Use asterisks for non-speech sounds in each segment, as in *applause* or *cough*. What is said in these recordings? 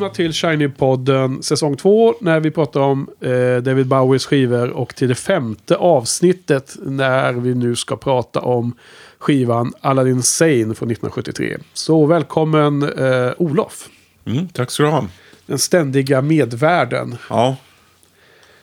Välkomna till Shiny-podden säsong 2 när vi pratar om eh, David Bowies skivor och till det femte avsnittet när vi nu ska prata om skivan Aladdin Sane från 1973. Så välkommen eh, Olof, Mm, tack ska du ha. den ständiga medvärden Ja.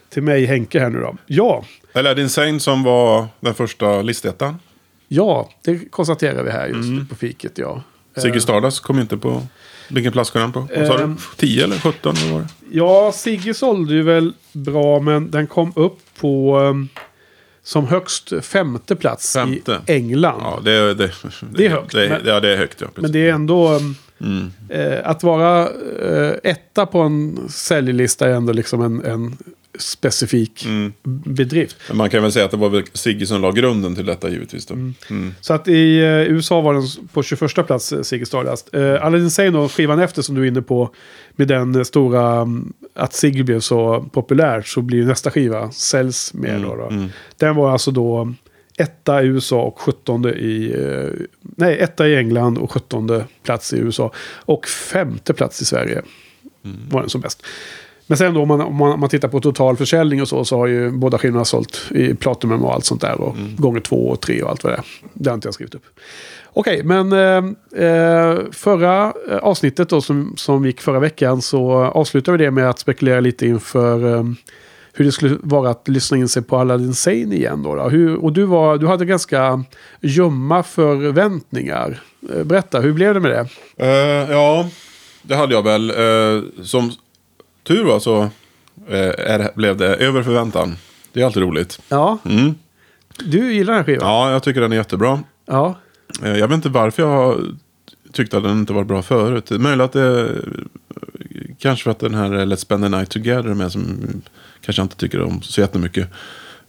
till mig Henke här nu då. Ja, Aladdin Sane som var den första listettan. ja, det konstaterar vi här just på fiket ja. Sigge Stardust kom inte på... Vilken plats kom den på? Vad sa Ehm. du? 10 eller 17? Vad var det? Ja, Sigge sålde ju väl bra men den kom upp på um, som högst femte plats Femte. i England. Ja, det, är- det, Det är högt, Det, men- ja, det är högt. Ja, Men det är ändå... um, Mm. Eh, att vara eh, etta på en säljlista är ändå liksom en, en specifik Mm. bedrift. Men man kan väl säga att det var väl Sigge som la grunden till detta givetvis. Då. Mm. Så att i eh, USA var den på 21 plats, eh, Ziggy Stardust. Eh, Aladdin Sane då, skivan efter som du är inne på, med den eh, stora, mm, att Ziggy blev så populär så blir nästa skiva, säljs mer då. då. mm. Den var alltså då etta i USA och 17 i, eh, nej, etta i England och 17 plats i USA. Och femte plats i Sverige var den som bäst. Men sen då om man, om man, tittar på totalförsäljning och så, så har ju båda skivorna sålt i Platinum och allt sånt där. Och gånger två och tre och allt vad det är. Det har inte jag skrivit upp. Okej, men eh, eh, förra eh, avsnittet då som, som gick förra veckan så avslutade vi det med att spekulera lite inför eh, hur det skulle vara att lyssna in sig på Aladdin Sane igen. Då, då. Hur, och du, var, du hade ganska ljumma förväntningar. Eh, Berätta, hur blev det med det? Eh, ja, det hade jag väl. Eh, som tur var så eh, är, blev det över förväntan. Det är alltid roligt. Ja, Mm. du gillar den här skivan? Ja, jag tycker den är jättebra. Ja. Eh, Jag vet inte varför jag tyckte att den inte var bra förut. Möjligt att det... Kanske för att den här Let's Spend the Night Together med som kanske jag inte tycker om så jättemycket.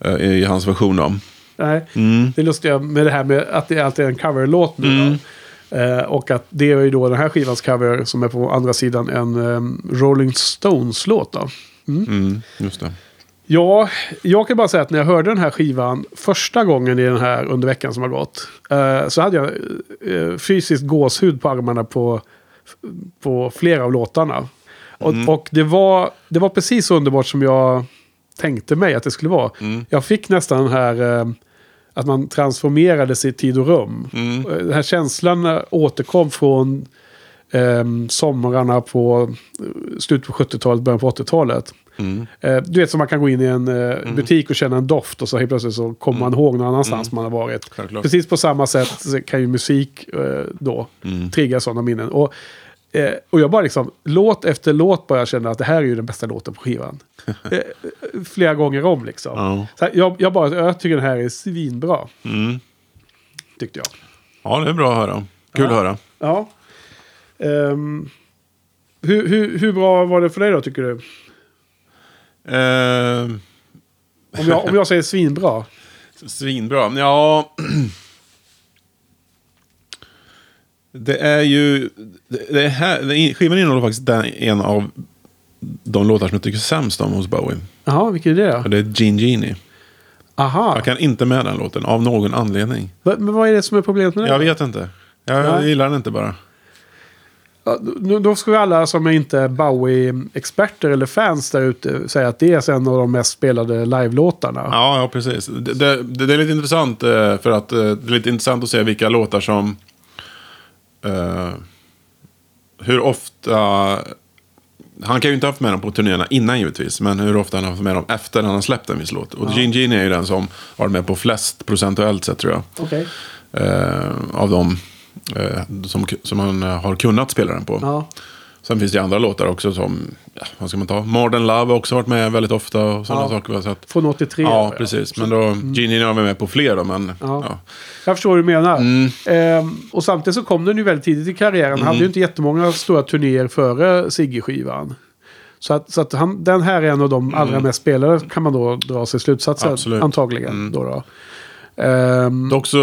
eh, I hans version då. Nej, Mm. det lustiga med det här med att det alltid är en coverlåt nu. Mm. Eh, och att det är ju då den här skivans cover som är på andra sidan en um, Rolling Stones-låt. Då. Mm, just det. Ja, jag kan bara säga att när jag hörde den här skivan första gången i den här under veckan som har gått. eh, så hade jag uh, fysiskt gåshud på armarna på, på flera av låtarna. Och, och det, var, det var precis så underbart som jag tänkte mig att det skulle vara. Mm. Jag fick nästan den här... att man transformerades i tid och rum. Mm. Eh, Den här känslan återkom från eh, somrarna på eh, slutet på 70-talet, början på 80-talet. Mm. Eh, du vet som man kan gå in i en eh, butik och känna en doft och så helt plötsligt så kommer man ihåg någon annanstans man har varit. Mm. Självklart. Precis på samma sätt kan ju musik eh, då Mm. trigga sådana minnen. Och, eh, och jag bara liksom, låt efter låt bara känner att det här är ju den bästa låten på skivan. *laughs* eh, flera gånger om liksom. Ja. Så här, jag, jag, bara, jag tycker den här är svinbra, Mm. tyckte jag. Ja, det är bra att höra. Kul att höra. Ja. Ehm, hur, hur, hur bra var det för dig då, tycker du? Eh, Om jag, om jag säger svinbra. *laughs* Svinbra. Ja. *clears throat* Det är ju... Det är här, skivan innehåller faktiskt den, en av de låtar som jag tycker sämst om hos Bowie. Jaha, vilken är det då? det är Gene Genie. Aha. Jag kan inte med den låten av någon anledning. Men vad är det som är problemet med det? Jag vet inte. Jag Nej. gillar den inte bara. Då ska vi alla som är inte Bowie-experter eller fans där ute säga att det är en av de mest spelade live-låtarna. Ja, ja precis. Det, det, det är lite intressant eh, för att eh, det är lite intressant att se vilka låtar som... eh, hur ofta... Han kan ju inte ha haft med dem på turnéerna innan givetvis. Men hur ofta han har haft med dem efter han har släppt en viss låt. Och Gene Gene är ju den som har med på flest procentuellt sett tror jag. Okej. Eh, av dem eh, som, som han har kunnat spela den på. Ja. Sen finns det andra låtar också som, ja, vad ska man ta? Modern Love har också varit med väldigt ofta och sådana Ja. saker. Så att, Från 83. ja, precis. Men då, Genie var med på fler då, men Ja. ja. Ja. Jag förstår vad du menar. Mm. Ehm, och samtidigt så kom den ju väldigt tidigt i karriären. Han hade ju inte jättemånga stora turnéer före Sigge-skivan. Så att, så att han, den här är en av de allra mest spelade kan man då dra sig slutsatser Mm. Absolut. Mm. antagligen. Då då. Ehm, Dock så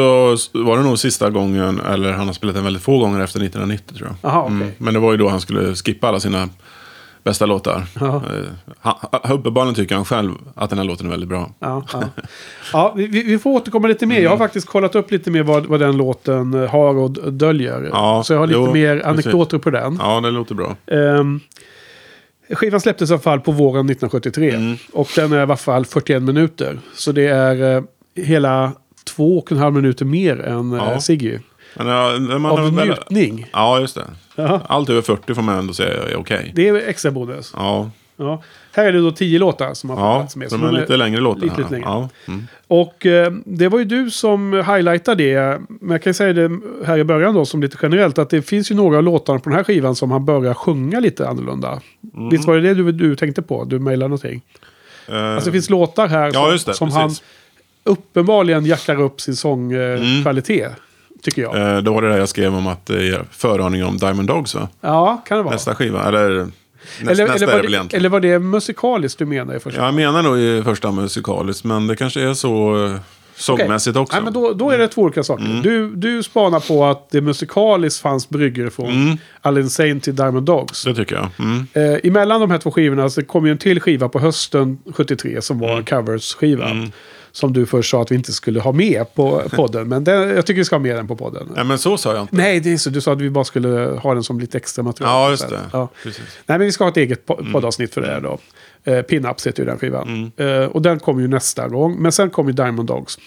var det nog sista gången, eller han har spelat den väldigt få gånger efter 1990 tror jag. Aha, okej. Mm. Men det var ju då han skulle skippa alla sina bästa låtar. Ja. Eh, uppenbarligen tycker han själv att den här låten är väldigt bra. Ja, ja. *laughs* ja vi, vi får återkomma lite mer. Jag Mm. har faktiskt kollat upp lite mer vad, vad den låten eh, har och döljer. Ja, så jag har lite jo, mer anekdoter på den. Ja, det låter bra. Ehm, skivan släpptes i alla fall på våren 1973. Mm. Och den är i alla fall 41 minuter. Så det är eh, hela två och en halv minuter mer än Ja. ja. Siggy. Men, ja, man Av väl- njutning. Ja, just det. Ja. Allt över 40 får man ändå säga är okej. Det är extra bonus. Ja, Ja. Här är det då tio låtar som har ja plats med. de Så är lite längre låtar. lite, lite längre. Ja. Mm. Och eh, det var ju du som highlightade det. Men jag kan säga det här i början då som lite generellt. Att det finns ju några av låtarna på den här skivan som han börjar sjunga lite annorlunda. Mm. Visst var det det du, du tänkte på? Du mejlade någonting. Eh, Alltså det finns låtar här Ja, som, det, som han uppenbarligen jackar upp sin sångkvalitet. Tycker jag. eh, då var det där jag skrev om att det är föraning om Diamond Dogs va? Ja, kan det vara. Nästa skiva, eller näst, eller, nästa eller, är var det väl det, eller var det musikaliskt du menar i första Jag menar nog i första musikaliskt, men det kanske är så eh, sångmässigt också. Nej, men då, då är det två olika saker. Mm. Du, du spanar på att det musikaliskt fanns bryggor från Mm. All Insane till Diamond Dogs. Det tycker jag. Mm. Eh, emellan de här två skivorna så kom ju en till skiva på hösten 73 som var en covers-skiva. Mm. Som du först sa att vi inte skulle ha med på *laughs* podden. men den, jag tycker vi ska ha med den på podden. Nej, men så sa jag inte. Nej, det är så. Du sa att vi bara skulle ha den som lite extra material. Ja, just det. Ja. Precis. Nej, men vi ska ha ett eget po- poddavsnitt för det här då. Eh, Pin-Ups heter ju den skivan. Mm. Eh, och den kommer ju nästa gång. Men sen kommer ju Diamond Dogs.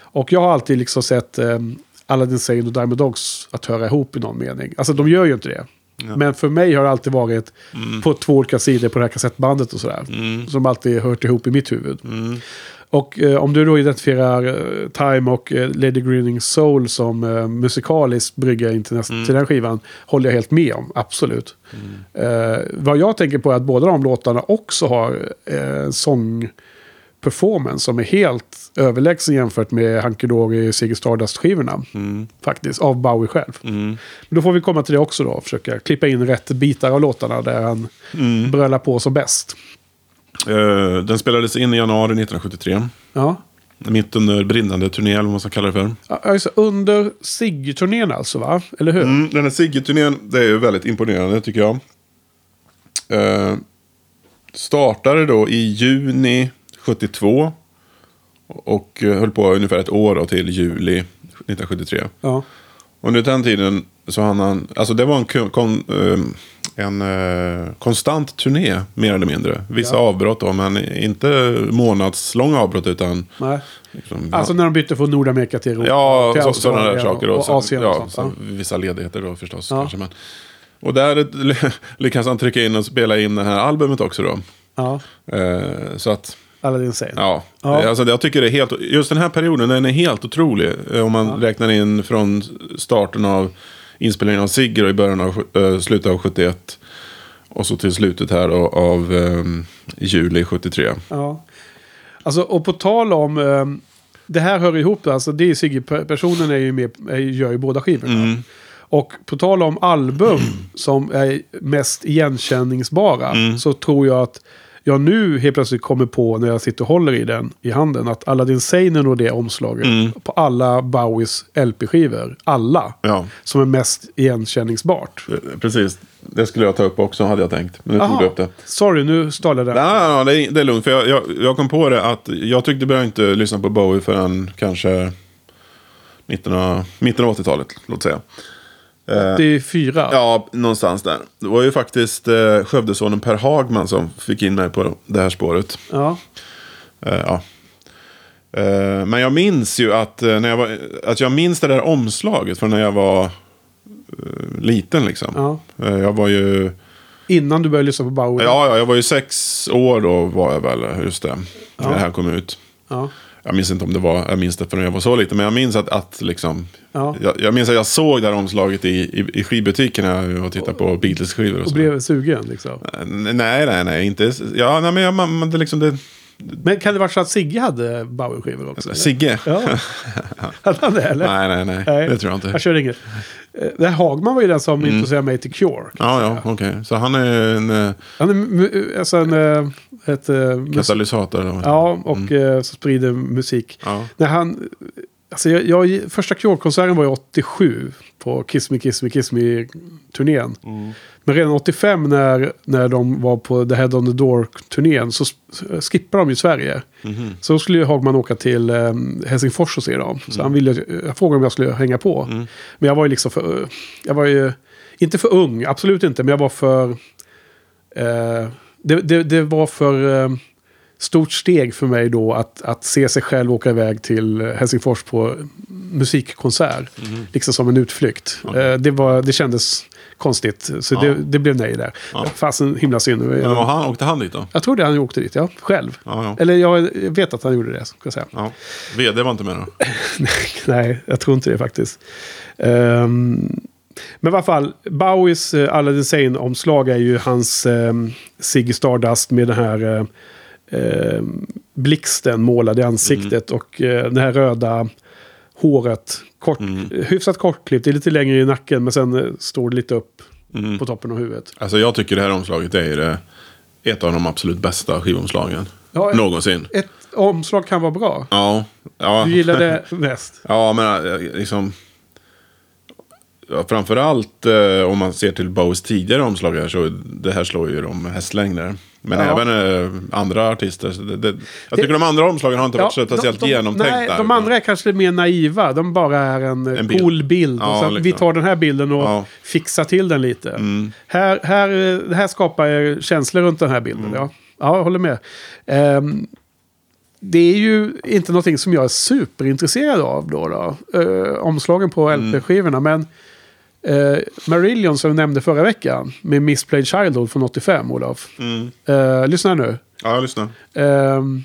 Och jag har alltid liksom sett eh, Aladdin Sane och Diamond Dogs att höra ihop i någon mening. Alltså de gör ju inte det. Men för mig har det alltid varit på två olika sidor på det här kassettbandet och sådär. Som alltid hört ihop i mitt huvud. Och eh, om du då identifierar eh, Time och eh, Lady Grinning Soul som eh, musikaliskt brygga in till, nästa, till den skivan håller jag helt med om, absolut. Eh, vad jag tänker på är att båda de låtarna också har eh, sång performance som är helt överlägsen jämfört med Hunky Dory Ziggy Stardust-skivorna. Faktiskt, av Bowie själv. Men då får vi komma till det också då, försöka klippa in rätt bitar av låtarna där han brölar på som bäst. Eh, den spelades in i januari 1973. Ja. Mitt under brinnande turné, eller vad man ska kalla det för. Alltså, under Siggy-turnén alltså, va? Eller hur? Mm, den här Sigge-turnén, det är ju väldigt imponerande tycker jag. Eh, startade då i juni 72. Och höll på ungefär ett år då, till juli 1973. Ja. Och under den tiden så hann han, alltså det var en, kon, kon, eh, en eh, konstant turné mer eller mindre. Vissa Ja. avbrott då, men inte månadslånga avbrott utan... Nej. Liksom, Alltså när de bytte från Nordamerika till Europa. Ja, till så, sådana där saker. Och, Och, så, Asien och ja, sånt. så, ja. vissa ledigheter då förstås. Kanske, men. Och där ly- *laughs* lyckas han trycka in och spela in det här albumet också då. ja. Eh, så att, Aladdin Sane. ja. Ja. Alltså, jag tycker det är helt, just den här perioden den är helt otrolig. eh, Om man räknar in från starten av inspelningen av Sigger och i början av, uh, slutet av 71. Och så till slutet här då, av ehm, juli 73. Ja. Alltså, och på tal om... ehm, det här hör ihop, alltså det är Sigge, personen är ju med, gör ju båda skivorna. Mm. Och på tal om album som är mest igenkänningsbara Mm. så tror jag att jag nu helt plötsligt kommer på när jag sitter och håller i den i handen att Aladdin är nog det omslaget Mm. på alla Bowies LP-skivor. Alla. Ja, Som är mest igenkänningsbart. eh, precis. Det skulle jag ta upp också hade jag tänkt. Men nu tog Aha. du upp det. Sorry, nu stal jag det. Nej, nej, nej, det är, lugnt. För jag, jag, jag kom på det att jag tyckte började inte lyssna på Bowie förrän kanske 19, mitten av 80-talet. Låt säga. Eh, 84. ja, någonstans där. Det var ju faktiskt eh, Skövdesonen Per Hagman som fick in mig på det här spåret. Ja. Eh, ja. Eh, men jag minns ju att, eh, när jag var, att jag minns det där omslaget från när jag var liten. Liksom. Ja. Jag var ju... Innan du började lyssna på Bowie. Ja, ja, jag var ju sex år då var jag väl, just det. När Ja. det här kom ut. Ja. Jag minns inte om det var, jag minns det från när jag var så liten, men jag minns att, att liksom, Ja. jag, jag minns att jag såg det här omslaget i, i, i skivbutikerna och tittade på Beatles-skivor och Och blev sugen liksom. Nej, nej, nej, inte, ja, nej, men jag, man, man, det liksom det, Men kan det vara så att Sigge hade Bowie-skivor också? eller? Sigge? Ja. *laughs* Hade han det eller? Nej, nej, nej, det tror jag inte. Jag kör inget. Eh, Det här Hagman var ju den som introducerade mig till Cure. Ja, ja, okej. Så han är en eh, Han är alltså en... eh, Ett, eh, katalysator? Eller ja, och eh, så sprider musik. Ja. När han... Alltså jag, jag, första Cure-konserten var ju 87 på Kiss Me Kiss Me Kiss Me-turnén. Mm. Men redan 85 när, när de var på The Head on the Door-turnén så skippade de ju Sverige. Mhm. Så då skulle ju Hagman åka till eh, Helsingfors och se dem. Så han ville, jag frågade om jag skulle hänga på. Mm. Men jag var ju liksom för... Jag var ju... Inte för ung, absolut inte. Men jag var för... Eh, det, det, det var för eh, stort steg för mig då att, att se sig själv åka iväg till Helsingfors på musikkonsert. Liksom som en utflykt. Eh, det, var, det kändes konstigt. Så Ja. det, det blev nej där. Ja. Fasen himla synd. Men var han, åkte han dit då? Jag trodde han åkte dit, ja. Själv. Ja. Eller jag vet att han gjorde det, ska jag säga. ja. VD var inte med då? *laughs* Nej, jag tror inte det faktiskt. Ehm, men i alla fall, Bowies uh, Aladdin Sane-omslag är ju hans um, Ziggy Stardust med den här uh, ehm, blixten målad i ansiktet. Och uh, det här röda håret. Kort, Hyfsat kortklippt, det är lite längre i nacken men sen uh, står det lite upp på toppen av huvudet. Alltså jag tycker det här omslaget är det, ett av de absolut bästa skivomslagen. Ja, Någonsin. Ett omslag kan vara bra. Ja. ja. Du gillar det *laughs* bäst. Ja, men eh, liksom... Ja, framförallt eh, om man ser till Bowies tidigare omslag här så det här slår ju de hästlängder. Men Ja. även eh, andra artister. Det, det, jag tycker de andra omslagen har inte varit så speciellt de, de, genomtänkta. Nej, de andra är kanske mer naiva. De bara är en, En en bild. cool bild. Ja, liksom. Vi tar den här bilden och. Mm. fixar till den lite. Här, här, eh, det här skapar känslor runt den här bilden. Mm. Ja. ja, jag håller med. Ehm, det är ju inte någonting som jag är superintresserad av då. då. Eh, omslagen på Mm. LP-skivorna. Men uh, Marillion som jag nämnde förra veckan. Med Missplayed Childhood från 85, Olof. Mm. Eh, lyssna nu. Ja, jag lyssnar. Ehm,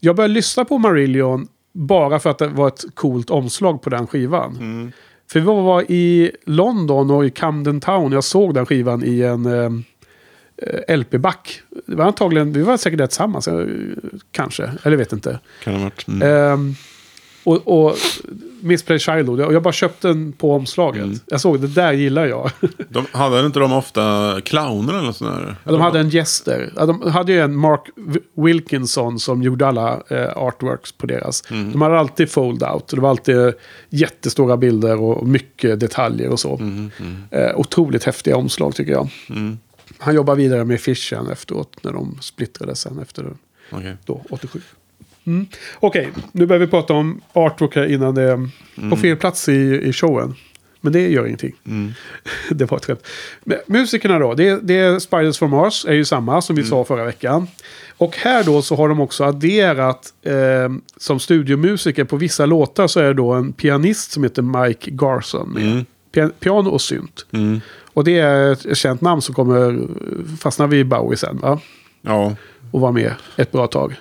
jag började lyssna på Marillion bara för att det var ett coolt omslag på den skivan. För vi var i London och i Camden Town. Jag såg den skivan i en ehm, eh, LP-back. Det var antagligen, vi var säkert där tillsammans. eh, Kanske, eller vet inte. Kan ha varit. Mm. Och, och Misplay Childhood. Och jag bara köpte den på omslaget. Jag såg det där gillar jag. *laughs* De, hade inte de ofta clowner eller sånt där? Ja, de hade en gäster. Ja, de hade ju en Mark Wilkinson som gjorde alla eh, artworks på deras. De hade alltid fold-out. Det var alltid jättestora bilder och mycket detaljer och så. Eh, otroligt häftiga omslag tycker jag. Han jobbar vidare med Fishen efteråt när de splittrades sen efter Okej. då, 87. Mm. Okej, nu behöver vi prata om artwork här innan det är på fel plats i, i showen. Men det gör ingenting. *laughs* det var ett skämt. Men Musikerna då, det, det är Spiders from Mars, är ju samma som vi sa förra veckan. Och här då så har de också adderat eh, som studiomusiker på vissa låtar så är det då en pianist som heter Mike Garson med. Pia- piano och synt. Och det är ett känt namn som kommer fastna vid Bowie sen va? Ja, Och vara med ett bra tag.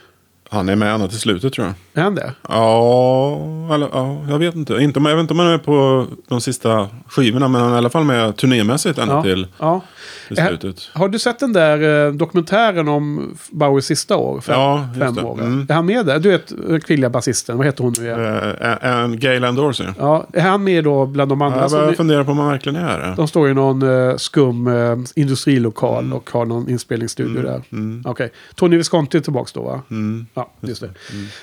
Han är med ända till slutet tror jag. Är han det? Ja, eller, ja jag vet inte. inte. om- Jag vet inte om han är på de sista skivorna, men han är i alla fall med turnémässigt ända Ja. till, ja. Är- slutet. Har du sett den där eh, dokumentären om Bowies sista år? Fem, Ja, fem det. år. Mm. Är han med där? Du vet, den kvinnliga basisten. Vad heter hon nu igen? Uh, en Gayland Dorsey. Ja, är han med då bland de andra? Jag som börjar fundera på om han verkligen är det. de står i någon eh, skum eh, industrilokal Mm. och har någon inspelningsstudio där. Okej. Tony Visconti är tillbaka då va? Mm. Ja, just det.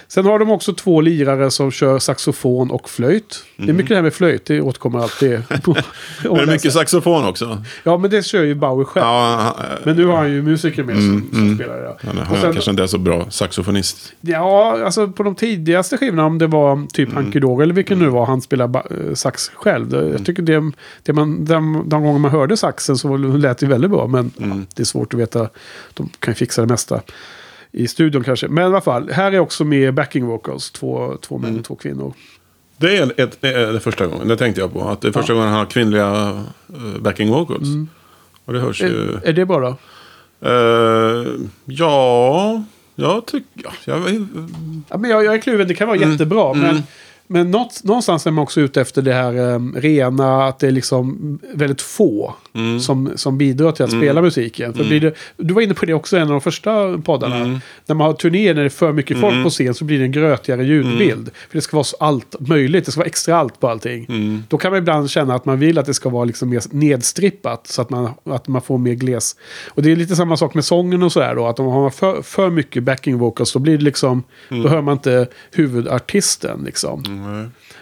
Sen har de också två lirare som kör saxofon och flöjt. Det är mycket det här med flöjt, det återkommer alltid. *laughs* Men det är mycket saxofon också. Ja, men det kör ju Bowie själv. Ja, han, Men nu har han ju musiker med som, som spelar det. han, Och han sen- kanske inte är så bra saxofonist. Ja, alltså på de tidigaste skivorna, om det var typ Mm. Hunky Dory eller vilken nu var, han spelar eh, sax själv. Mm. Jag tycker det, det man, de, de gånger man hörde saxen så lät det väldigt bra. Men Mm. ja, det är svårt att veta. De kan ju fixa det mesta i studion kanske. Men i alla fall, här är också med backing vocals. Två, två män Mm. och två kvinnor. Det är, ett, det är det första gången, det tänkte jag på. Att det är första gången han har kvinnliga eh, backing vocals. Och det hörs ju... Är, är det bra då? Eh, ja, jag tycker... Ja, jag, Ja, men jag, jag är kluven, det kan vara Mm. jättebra. Men, men något, någonstans är man också ute efter det här um, rena, att det är liksom väldigt få Mm. som, som bidrar till att spela musiken. För blir det, du var inne på det också i en av de första poddarna. Mm. När man har turnéer när det är för mycket folk på scen så blir det en grötigare ljudbild. Mm. För det ska vara så allt möjligt, det ska vara extra allt på allting. Mm. Då kan man ibland känna att man vill att det ska vara liksom mer nedstrippat. Så att man, att man får mer gles. Och det är lite samma sak med sången och sådär då. Att om man har för, för mycket backing vocals då blir det liksom... Då hör man inte huvudartisten liksom.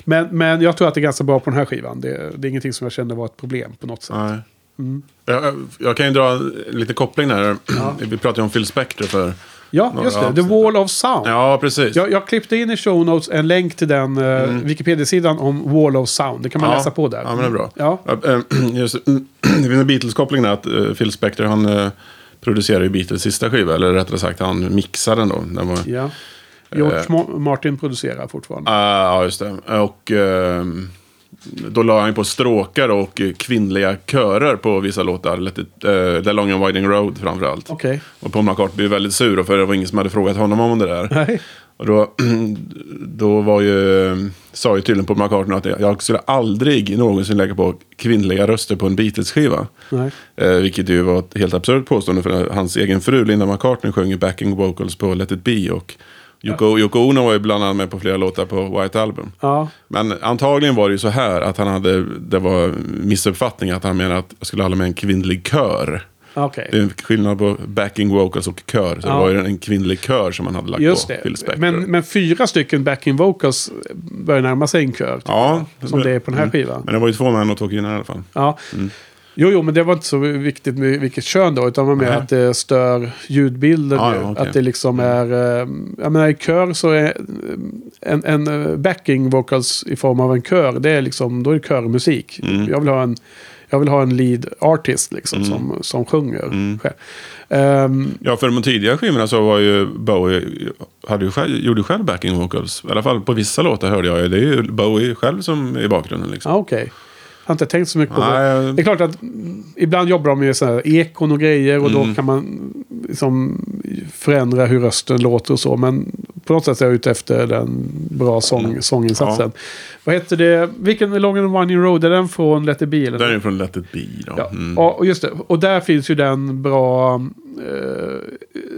Men, men jag tror att det är ganska bra på den här skivan. Det, det är ingenting som jag kände var ett problem på något sätt. nej. Mm. Jag, jag kan ju dra lite koppling där. Vi pratade ju om Phil Spector för... Ja, några just det. The. Wall of Sound. Ja, precis. Jag, jag klippte in i show notes en länk till den eh, Wikipedia-sidan om Wall of Sound. Det kan man Ja. läsa på där. Ja, men det är bra. Ja. äh, *clears throat* Just, *clears throat* det finns en Beatles-koppling där. Att uh, Phil Spector, han producerar ju Beatles sista skiva. Eller rättare sagt, han mixar den då. Den var, ja. George Eh. Ma- Martin producerar fortfarande. Ah, Ja, just det. Och ehm, då la han på stråkar och kvinnliga körer på vissa låtar. Let it, uh, The Long and Winding Road framförallt. Okej. Och Paul McCartney blev väldigt sur för det var ingen som hade frågat honom om det där. Nej. Och då, *clears throat* då var ju, sa ju tydligen Paul McCartney att jag skulle aldrig någonsin lägga på kvinnliga röster på en Beatles-skiva. Eh, vilket ju var ett helt absurt påstående för hans egen fru Linda McCartney sjöng backing vocals på Let it be. Och Yoko, Yoko Ono var ju bland annat med på flera låtar på White Album. Ja. Men antagligen var det ju så här att han hade, det var missuppfattning att han menade att jag skulle ha med en kvinnlig kör. Okej. Det är en skillnad på backing vocals och kör. Så Ja. det var ju en kvinnlig kör som han hade lagt Just på Phil. Spector. Men, men fyra stycken backing vocals börjar närma sig en kör. ja, jag, Som det är på den här Mm. skivan. Men det var ju två män och två kvinnor i alla fall. Ja. Jo, jo, men det var inte så viktigt med vilket kön då. Utan det var mer Nej. att det stör ljudbilden. Ju. ja, okej. Att det liksom är... eh, Jag menar i kör så är en, en eh, backing vocals i form av en kör. Det är liksom, då är det körmusik. Mm. Jag vill ha en... Jag vill ha en lead artist liksom, som, som sjunger Mm. Ehm, Ja, för de tidiga skivorna så var ju Bowie, hade ju själv, gjorde själv backing vocals. I alla fall på vissa låtar hörde jag ju. Det är ju Bowie själv som är i bakgrunden liksom. ja, okej. Har inte tänkt så mycket på det. Nej, Det är klart att ibland jobbar de med sådana här ekon och grejer och Mm. då kan man liksom förändra hur rösten låter och så. Men på något sätt är jag ute efter den bra sång, Mm. sånginsatsen. Vad heter det? Vilken är Long and Winding Road? Är den från Let it be? Eller? den är från Let it be då. Ja, Mm. ja, och just det. Och där finns ju den bra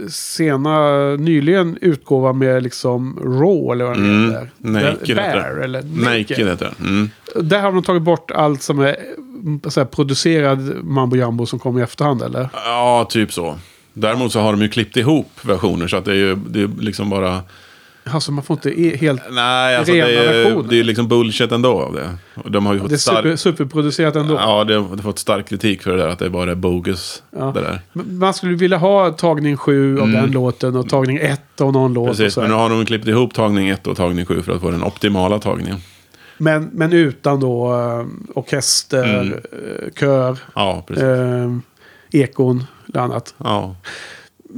sena, nyligen utgåva med liksom Raw eller vad den Mm. heter. Naked Bear, heter den. eller Naked heter den. Mm. Där har de tagit bort allt som är här, producerad mambo jambo som kommer i efterhand eller? Ja, typ så. Däremot så har de ju klippt ihop versioner så att det är ju det är liksom bara... Alltså man får inte helt... Nej, alltså Rena det är, versioner. det är liksom bullshit ändå av det. De har ju Det är fått stark... super, superproducerat ändå. Ja, det har fått stark kritik för det där att det bara är bogus. Ja. Det där. Man skulle vilja ha tagning 7 av den låten och tagning 1 av någon låt. Mm. Precis, men nu har de klippt ihop tagning 1 och tagning 7 för att få den optimala tagningen. men, men utan då äh, orkester, Mm. äh, kör, Ja, äh, ekon eller annat. Ja.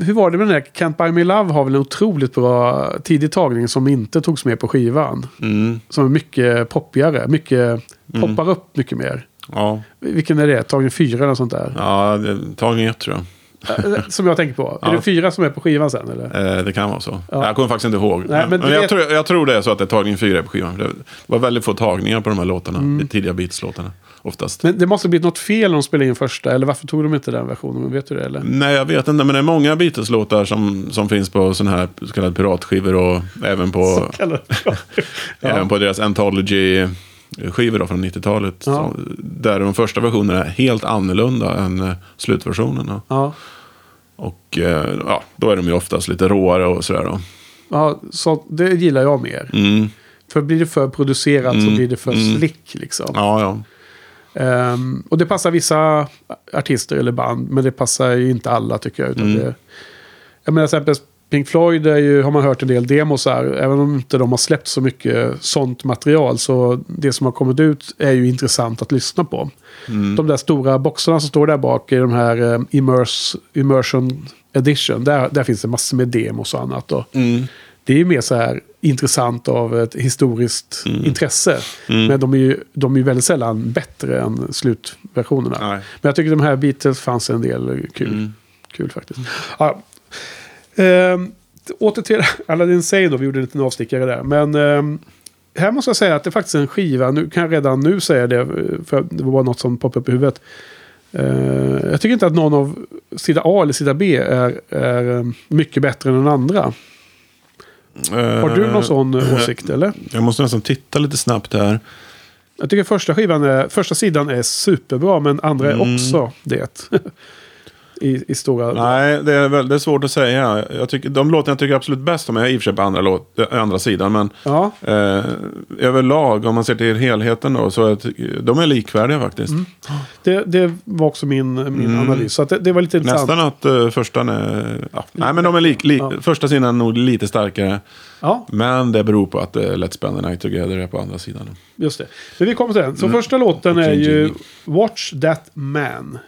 Hur var det med den där Can't Buy Me Love har väl en otroligt bra tidig tagning som inte togs med på skivan. Mm. Som är mycket poppigare, mycket, poppar upp mycket mer. Ja, Vilken är det? Tagning 4 eller sånt där? ja det, tagning 1 tror jag. Eh, Som jag tänker på. Ja. Är det fyra som är på skivan sen eller? Eh, det kan vara så. Ja. Jag kommer faktiskt inte ihåg. Nej, men men jag, vet- tror, jag tror det är så att det är tagning 4 på skivan. Det var väldigt få tagningar på de här låtarna. De tidiga Beats-låtarna. Oftast. Men det måste ha blivit något fel när de spelade in första. Eller varför tog de inte den versionen? Vet du det eller? Nej, jag vet inte. Men det är många Beatles-låtar som, som finns på sådana här så kallade piratskivor. Och även på, *laughs* även på deras Anthology-skivor då från 90-talet. Ja. Så, där de första versionerna är helt annorlunda än eh, slutversionen. Då. ja. Och eh, ja, då är de ju oftast lite råare och sådär. Då. ja, så det gillar jag mer. Mm. För blir det för producerat så Mm, blir det för mm. slick liksom. Ja, ja. Ehm, och det passar vissa artister eller band. Men det passar ju inte alla tycker jag. Utan Mm. det, jag menar till exempel Pink Floyd ju, har man hört en del demos här. Även om inte de har släppt så mycket sånt material. Så det som har kommit ut är ju intressant att lyssna på. Mm. De där stora boxarna som står där bak i de här eh, immerse, Immersion Edition. Där, där finns det massor med demos och annat. Och Mm. det är ju mer så här intressant av ett historiskt Mm. intresse. Men de är ju de är ju väldigt sällan bättre än slutversionerna. Nej. Men jag tycker de här Beatles fanns en del kul. Mm. Kul faktiskt. Ja. Ehm, åter till *laughs* Aladdin Sane då, vi gjorde en liten avstickare där. Men ehm, här måste jag säga att det är faktiskt en skiva, nu kan jag redan nu säga det, för det var bara något som poppade upp i huvudet. Eh, jag tycker inte att någon av sida A eller sida B är, är eh, mycket bättre än den andra. Har du någon sån eh, åsikt eller? Jag måste nästan titta lite snabbt här. Jag tycker första skivan är, första sidan är superbra men andra är också det. *laughs* I, I stora... Nej, det är, väl, det är svårt att säga. Jag tycker, de låtar jag tycker absolut bäst om är i och för sig på andra, låt, äh, andra sidan. Men Ja, eh, överlag, om man ser till helheten då, så är de är likvärdiga faktiskt. det, det var också min, min analys. Så det, det var lite intressant. Nästan att uh, första är... Ja. Nej, men de är lik, li, Ja. Första sidan är nog lite starkare. Ja, Men det beror på att uh, Let's Spend the Night Together är på andra sidan. just det. Men vi kommer till den. Så första låten är ju. Watch That Man.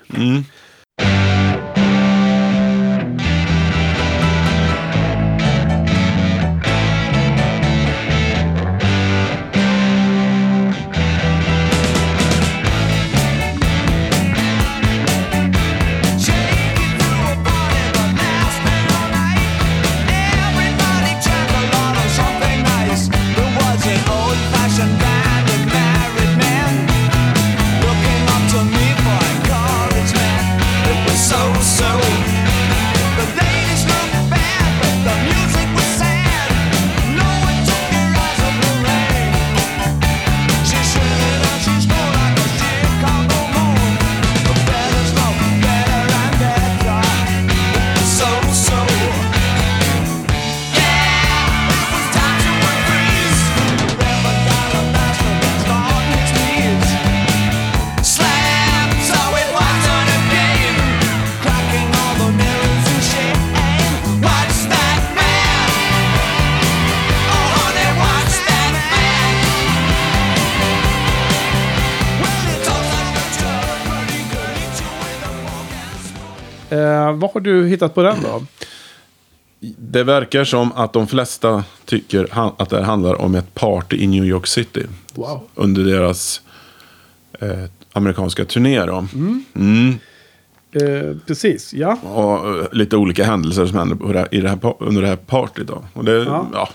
Har du hittat på den då? Det verkar som att de flesta tycker att det handlar om ett party i New York City. Wow. Under deras eh, amerikanska turné. Då. Mm. Eh, precis, ja. Och eh, lite olika händelser som händer det här, i det här, under det här partyt. Då. Och det, Ja. ja.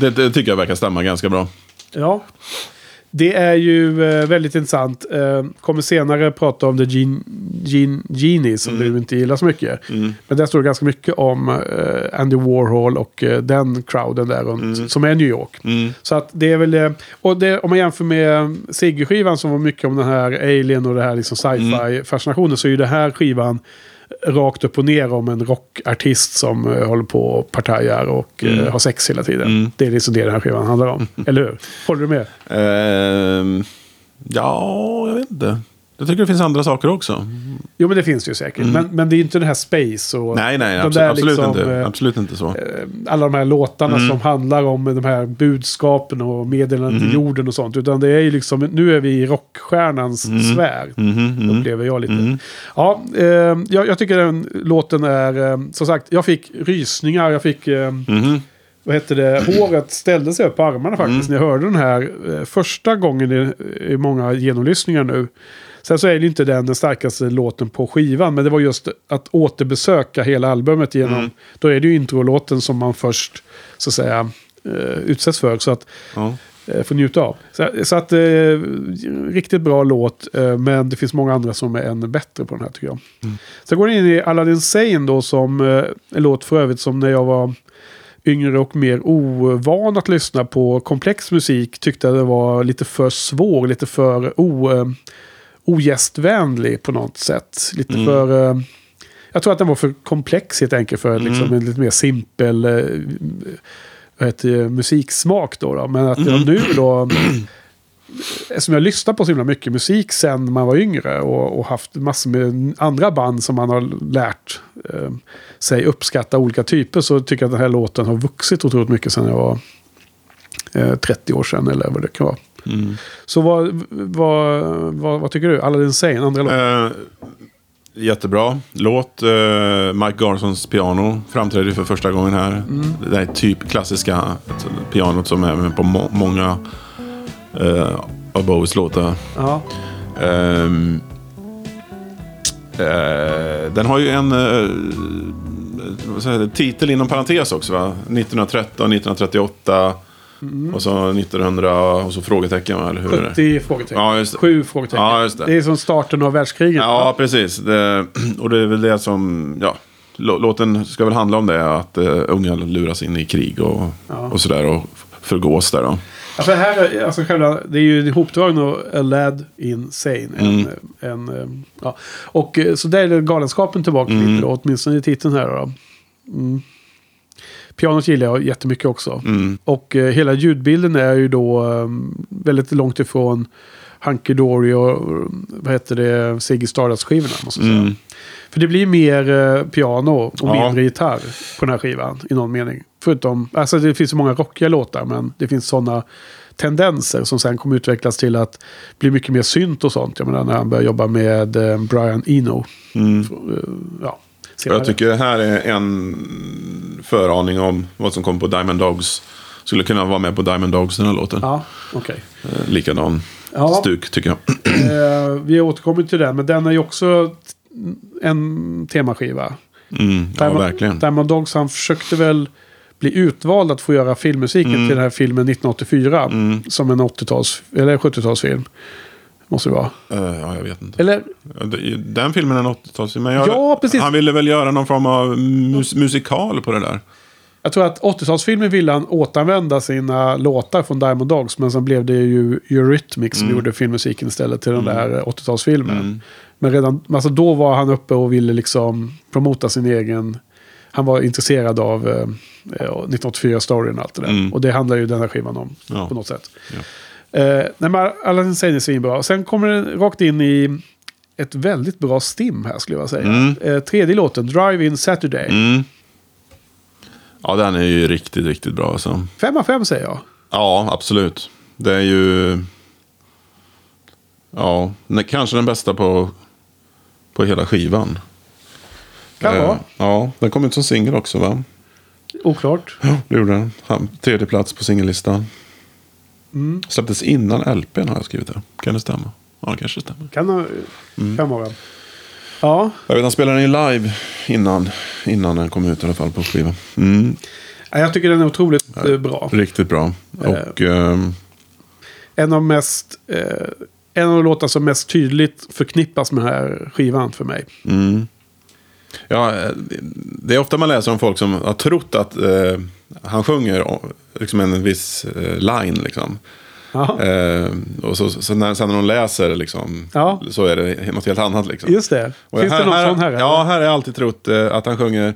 det, det tycker jag verkar stämma ganska bra. Ja. Det är ju eh, väldigt intressant. Eh, kommer senare prata om The Gene, Gene, Genie som du inte gillar så mycket. Men där står det ganska mycket om eh, Andy Warhol och den crowden där runt, som är New York. Så att det är väl. Och det, om man jämför med Sigge-skivan som var mycket om den här Alien och det här liksom sci-fi-fascinationen så är ju det här skivan rakt upp och ner om en rockartist som eh, håller på och partajar och eh, har sex hela tiden. Det är liksom det den här skivan handlar om. *laughs* Eller hur? Håller du med? Ehm, ja, jag vet inte. Jag tycker det finns andra saker också. Jo, men det finns ju säkert. Men, men det är ju inte den här Space och... Nej, nej, absolut, där absolut, liksom, inte, eh, absolut inte så. alla de här låtarna som handlar om de här budskapen och meddelanden till jorden och sånt. Utan det är ju liksom, nu är vi i rockstjärnans sfär. Upplever jag lite. Ja, eh, jag, jag tycker den låten är, eh, som sagt, jag fick rysningar, jag fick... Eh, Vad hette det? Håret ställde sig upp på armarna faktiskt när jag hörde den här eh, första gången i, i många genomlyssningar nu. Sen så är det ju inte den, den starkaste låten på skivan, men det var just att återbesöka hela albumet genom... Då är det ju introlåten som man först, så att säga, eh, utsätts för. Så att Ja. eh, få njuta av. Så, så att, eh, riktigt bra låt, eh, men det finns många andra som är ännu bättre på den här tycker jag. Sen går det in i Aladdin Sane då, som eh, en låt för övrigt som när jag var yngre och mer ovan att lyssna på komplex musik tyckte det var lite för svår, lite för o, ogästvänlig på något sätt. Lite för... Eh, jag tror att den var för komplex helt enkelt för liksom, en lite mer simpel eh, heter musiksmak. Då, då. Men att jag nu då... Eftersom jag lyssnar på så himla mycket musik sen man var yngre och, och haft massor med andra band som man har lärt eh, sig uppskatta olika typer så tycker jag att den här låten har vuxit otroligt mycket sen jag var eh, 30 år sedan eller vad det kan vara. Så vad, vad, vad, vad tycker du? Aladdin Sane, andra låten? Eh, jättebra låt. Eh, Mike Garsons piano framträder för första gången här. Det där är typ klassiska pianot som är med på må- många uh, av Bowies låtar. Ja. Ehm, eh, den har ju en... jag, titel inom parentes också va? 1913, 1938 och så 1900 och så frågetecken? Eller hur är det? 70 frågetecken. Ja, just det. Sju frågetecken. Ja, just det. det är som starten av världskriget. Ja, va? precis. Det, och det är väl det som, ja, lå- låten ska väl handla om det. Att uh, unga luras in i krig och, och sådär och förgås där då. Ja, för här, är- alltså själva, det är ju en ihopdragen av A Lad Insane. En, Mm. en, eh, ja. Och eh, så där är galenskapen tillbaka Mm. lite då, åtminstone i titeln här då. Mm. Pianot gillar jag jättemycket också. Mm. Och eh, hela ljudbilden är ju då eh, väldigt långt ifrån Hunky Dory och vad heter det, Ziggy Stardust-skivorna. Måste jag säga. Mm. För det blir mer eh, piano och Ja. mindre gitarr på den här skivan i någon mening. Förutom, alltså det finns så många rockiga låtar men det finns sådana tendenser som sen kommer utvecklas till att bli mycket mer synt och sånt. Jag menar när han börjar jobba med eh, Brian Eno. Mm. Eh, ja, senare. jag tycker det här är en föraning om vad som kommer på Diamond Dogs. Skulle kunna vara med på Diamond Dogs den här låten. Ja, okej. Eh, Likadan Ja. stuk tycker jag. *clears throat* Eh, vi återkommer till den, men den är ju också en temaskiva. Mm, ja, Diamond, verkligen. Diamond Dogs, han försökte väl bli utvald att få göra filmmusiken Mm. till den här filmen 1984. Som en 80-tals, eller 70-talsfilm. Måste det vara. Eh, ja, jag vet inte. Eller, Den filmen är något talsfilm. Men jag, Ja, precis. Han ville väl göra någon form av mus musikal på det där. jag tror att 80-talsfilmen ville han återanvända sina låtar från Diamond Dogs. Men sen blev det ju Eurythmics Mm. som gjorde filmmusiken istället till den där 80-talsfilmen. Men redan, alltså då var han uppe och ville liksom promota sin egen... Han var intresserad av eh, eh, 1984-storyn och allt det där. Mm. Och det handlar ju den här skivan om Ja. på något sätt. Ja. Eh, nej, Aladdin Sane är svinbra. Sen kommer den rakt in i ett väldigt bra stim här skulle jag säga. Mm. Eh, tredje låten, Drive In Saturday. Mm. Ja, den är ju riktigt, riktigt bra. Alltså. Fem av fem säger jag. Ja, absolut. Det är ju... Ja, kanske den bästa på, på hela skivan. Kan Eh, vara. Ja, den kom ut som singel också va? Oklart. Ja, det gjorde den. Tredje plats på singellistan. Mm. Släpptes innan LPn har jag skrivit det. Kan det stämma? Ja, det kanske stämmer. Kan Mm. kan vara. Ja, Jag vet, han spelade den live innan, innan den kom ut i alla fall på skiva. Mm, jag tycker den är otroligt eh, bra. riktigt bra. Och ehm, En av mest... Eh, en av de låtar som mest tydligt förknippas med den här skivan för mig. mm. Ja, eh, det är ofta man läser om folk som har trott att eh, han sjunger liksom en viss eh, line. Liksom. Eh, och så, så när, sen när de läser liksom, Ja. så är det något helt annat. Liksom. just det. Och Finns det någon sån här? Ja, här har jag alltid trott eh, att han sjunger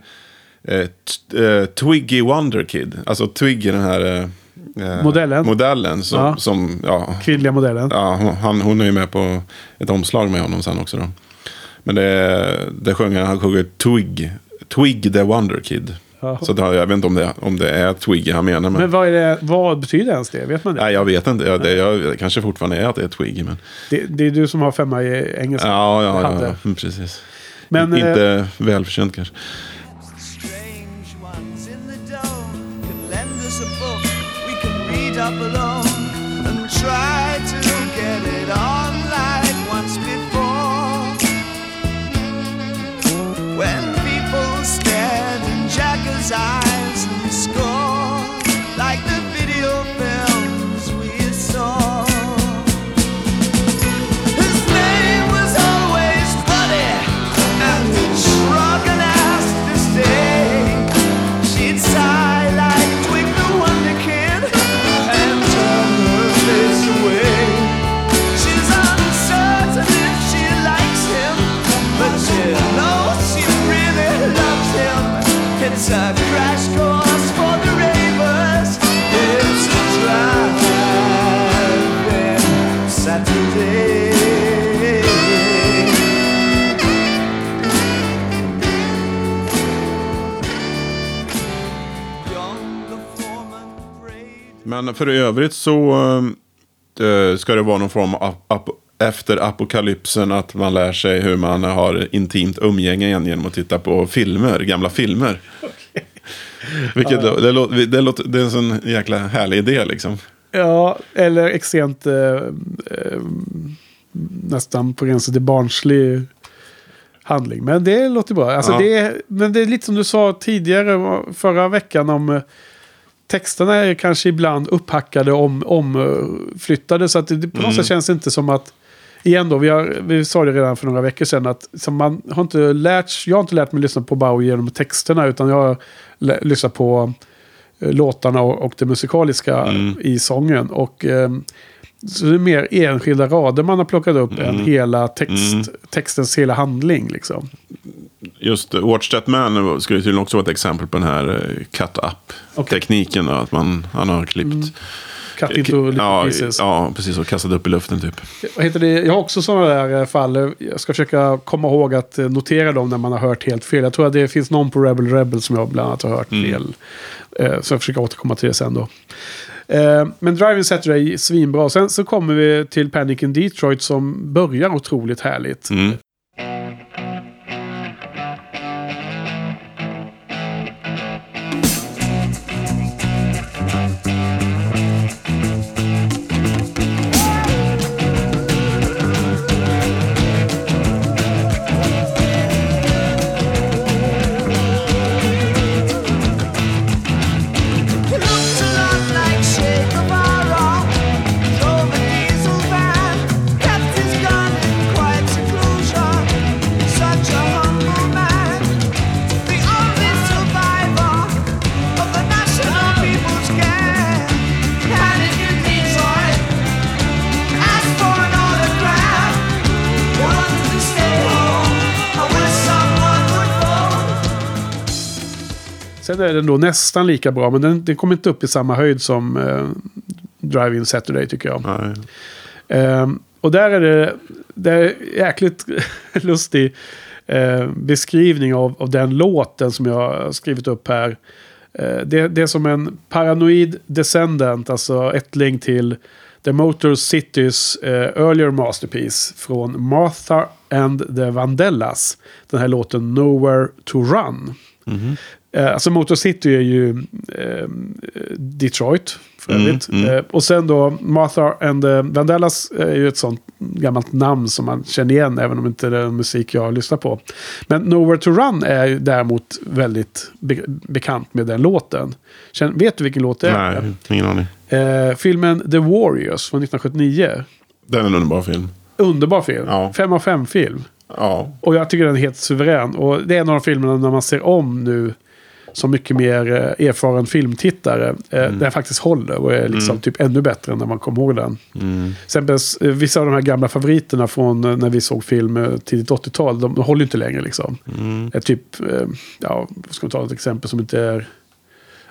eh, eh, Twiggy Wonder Kid. Alltså Twiggy, den här eh, Modellen. modellen som, Ja. som ja, Kvinnliga modellen. ja, han, hon är ju med på ett omslag med honom sen också. Då. Men det, det sjunger, han sjunger Twig, Twig the Wonder Kid. Jaha. Så det, jag vet inte om det, om det är Twiggy han menar. Men, Men vad, är det, vad betyder ens det? Vet man det? nej, jag vet inte. Ja, det, jag, det kanske fortfarande är att det är Twiggy. Men, Det, det är du som har femma i engelska. ja, ja, ja, *laughs* precis. Men, eh, inte välförtjänt kanske. Strange ones side. Men för övrigt så eh, ska det vara någon form av ap efter apokalypsen att man lär sig hur man har intimt umgänge igen genom att titta på filmer, gamla filmer. Vilket, det, det, låter, det, låter, det är en sån jäkla härlig idé liksom. Ja, eller extremt eh, eh, nästan på gränsen till barnslig handling. Men det låter bra. Alltså Ja. det, är- men det är lite som du sa tidigare förra veckan om eh, texterna är kanske ibland upphackade om omflyttade. Så att det, på något sätt känns det inte som att Igen då, vi, har, vi sa det redan för några veckor sedan att man har inte lärt, jag har inte lärt mig lyssna på Bowie genom texterna utan jag har lyssnat på eh, låtarna och, och det musikaliska i sången. Och, ehm, så det är mer enskilda rader man har plockat upp än hela text, textens hela handling. Liksom. Just Watch That Man skulle tydligen också vara ett exempel på den här uh, cut-up-tekniken. då, Att man, han har klippt... Cut into little ja, pieces. ja, precis. Och kastat upp i luften typ. Vad heter det? Jag har också sådana där eh, fall. Jag ska försöka komma ihåg att eh, notera dem när man har hört helt fel. Jag tror att det finns någon på Rebel Rebel som jag bland annat har hört fel. Eh, Så jag försöker återkomma till det sen då. Eh, Men Driving Saturday är svinbra. Sen så kommer vi till Panic in Detroit som börjar otroligt härligt. Mm. Är den då nästan lika bra. Men den, den kommer inte upp i samma höjd som eh, Driving Saturday tycker jag. Ehm, och där är det, det är jäkligt *laughs* lustig eh, beskrivning av, av den låten som jag har skrivit upp här. Eh, det, det är som en paranoid descendant, alltså ättling till The Motor Citys eh, earlier masterpiece från Martha and the Vandellas. Den här låten Nowhere to Run. Eh, alltså Motor City är ju eh, Detroit för övrigt. Eh, och sen då Martha and the Vandellas är ju ett sånt gammalt namn som man känner igen även om inte det är musik jag lyssnar på. Men Nowhere to Run är ju däremot väldigt be- bekant med den låten. Känn, vet du vilken låt det är? Nej, ingen aning. Eh, filmen The Warriors från 1979. Det är en underbar film. Underbar film. Ja. Fem av fem film. Ja. Och jag tycker den är helt suverän. Och det är en av de filmerna när man ser om nu som mycket mer eh, erfaren filmtittare. Eh, Mm. Den faktiskt håller och är liksom typ ännu bättre än när man kommer ihåg den. Mm. Exempel, eh, vissa av de här gamla favoriterna från när vi såg film tidigt 80-tal. De, de håller inte längre liksom. Mm. Typ, ja, ska vi ta ett exempel som inte är...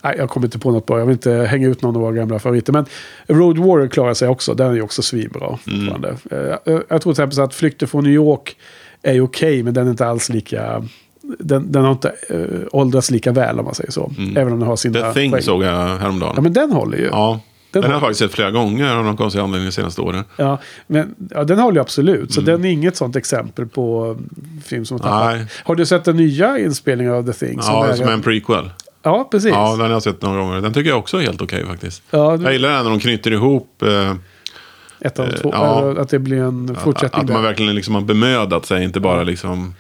Nej, jag kommer inte på något bra. Jag vill inte hänga ut någon av våra gamla favoriter. Men Road Warrior klarar sig också. Den är ju också svinbra. Eh, Jag, jag tror till exempel att Flykten från New York är okej, men den är inte alls lika... Den, den har inte äh, åldrats lika väl om man säger så. Även om den har sina... The Thing poäng. såg jag häromdagen. Ja, men den håller ju. Ja. Den Den, har- jag faktiskt sett flera gånger av någon konstig anledning de senaste åren. Ja, men, ja, den håller ju absolut. Så Mm. den är inget sånt exempel på mm, film som har tappat. Nej. Har du sett den nya inspelningen av The Thing? Ja, är som en prequel. Ja, precis. Ja, den har jag sett några gånger. Den tycker jag också är helt okej faktiskt. Ja, du- Jag gillar den när de knyter ihop. Eh, Ett av Eh, två. ja. Att det blir en fortsättning att man där. verkligen liksom har bemödat sig, inte bara liksom...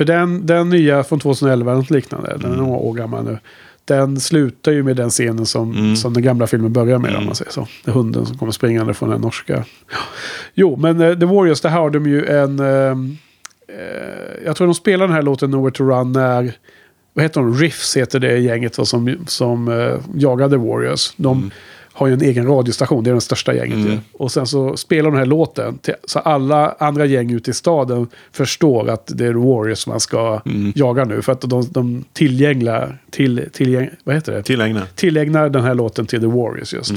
För den, den nya från 2011, eller något liknande, den är Mm. några år gammal nu. Den slutar ju med den scenen som, Mm. som den gamla filmen börjar med, om man säger så. Det hunden som kommer springande från den norska. Jo, men eh, The Warriors, där har de ju en... ehm, eh, jag tror de spelar den här låten Nowhere to Run när... Vad heter de? Riffs heter det gänget som, som uh, jagar The Warriors. De Mm. Har ju en egen radiostation, det är den största gänget ju. Och sen så spelar de den här låten. Till, så alla andra gäng ute i staden förstår att det är Warriors man ska Mm. jaga nu. För att de, de tillgänglar, till, tillgäng, vad heter det? Tillägna. tillägnar den här låten till The Warriors just.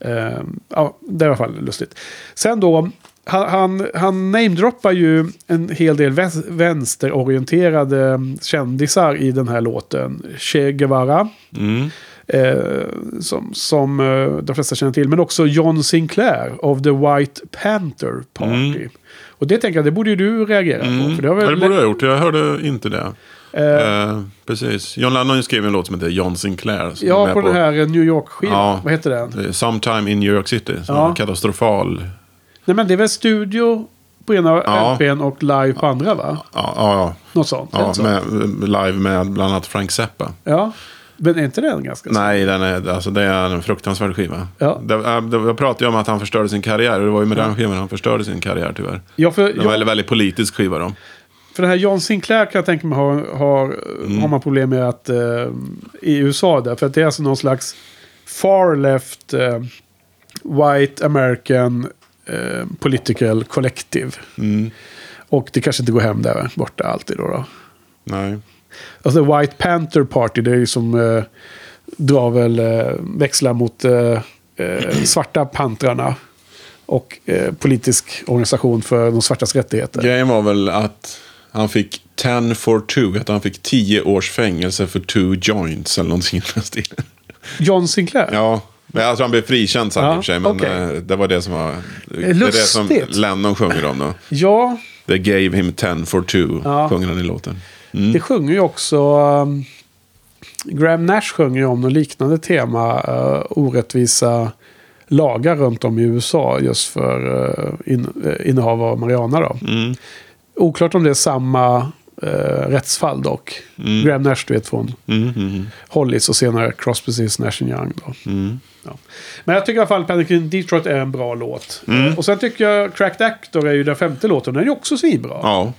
Ehm, ja, det är i alla fall lustigt. Sen då, han, han, han namedroppar ju en hel del vänsterorienterade kändisar i den här låten. Che Guevara, Mm. Eh, som, som eh, de flesta känner till, men också John Sinclair of the White Panther Party. Och det tänker jag, det borde ju du reagera på. För det har Ja, väl, det borde jag ha gjort. Jag hörde inte det. Eh, Eh, precis. John Lennon skrev en låt som heter John Sinclair. ja, med på den här New York-skivan. Ja. Vad heter den? Sometime in New York City. Ja. katastrofal. Nej men det är väl studio på ena Ja. LPn och live på andra va? Ja, ja, Något sånt. ja. ja med, live med bland annat Frank Zappa. ja. Men är inte den ganska Nej, den är, alltså, det är en fruktansvärd skiva. Ja. Det, äh, det, jag pratade ju om att han förstörde sin karriär. Och det var ju med den skivan han förstörde sin karriär tyvärr. Ja, för, Det var en ja, väldigt, väldigt politisk skiva då. för den här John Sinclair kan jag tänka mig har, har, Mm. har man problem med att, eh, i USA där. För att det är alltså någon slags far left eh, white American eh, political collective. Mm. Och det kanske inte går hem där borta alltid då. då. Nej. Alltså White Panther Party, det är ju som eh, drar väl eh, växlar mot eh, eh, svarta pantrarna. Och eh, politisk organisation för de svartas rättigheter. Grejen var väl att han fick 10 for 2. Att han fick 10 års fängelse för two joints eller någonting i den stilen. John Sinclair? Ja, men jag tror han blev frikänd sen Ja, i och för sig. Men okej. eh, det var det som var... Det är det som lustigt. Lennon sjunger om då. Ja, They gave him 10 for 2, Ja. sjunger han i låten. Det sjunger ju också... Um, Graham Nash sjunger ju om något liknande tema. Uh, orättvisa lagar runt om i USA just för uh, in, uh, innehav av marijuana. Då. Mm. Oklart om det är samma uh, rättsfall dock. Graham Nash du vet från Mm, mm, Hollis och senare Crosby, Stills, Nash Young. Då. mm. Ja. Men jag tycker i alla fall Panic in Detroit är en bra låt. Mm. Och sen tycker jag Cracked Actor är ju den femte låten. Den är ju också svinbra. Ja.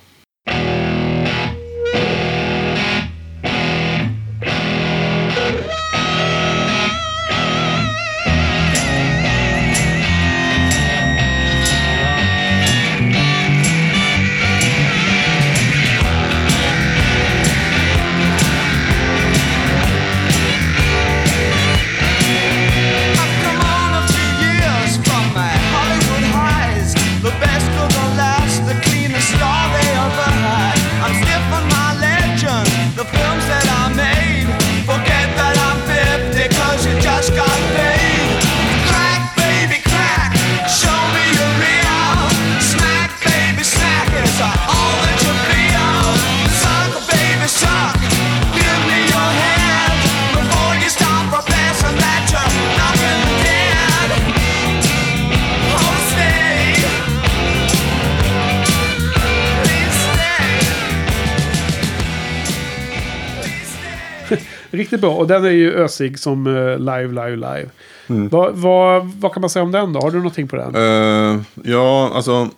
Riktigt bra. Och den är ju ösig som eh, live, live, live. Mm. Vad, vad, vad kan man säga om den då? Har du någonting på den? Eh, ja, alltså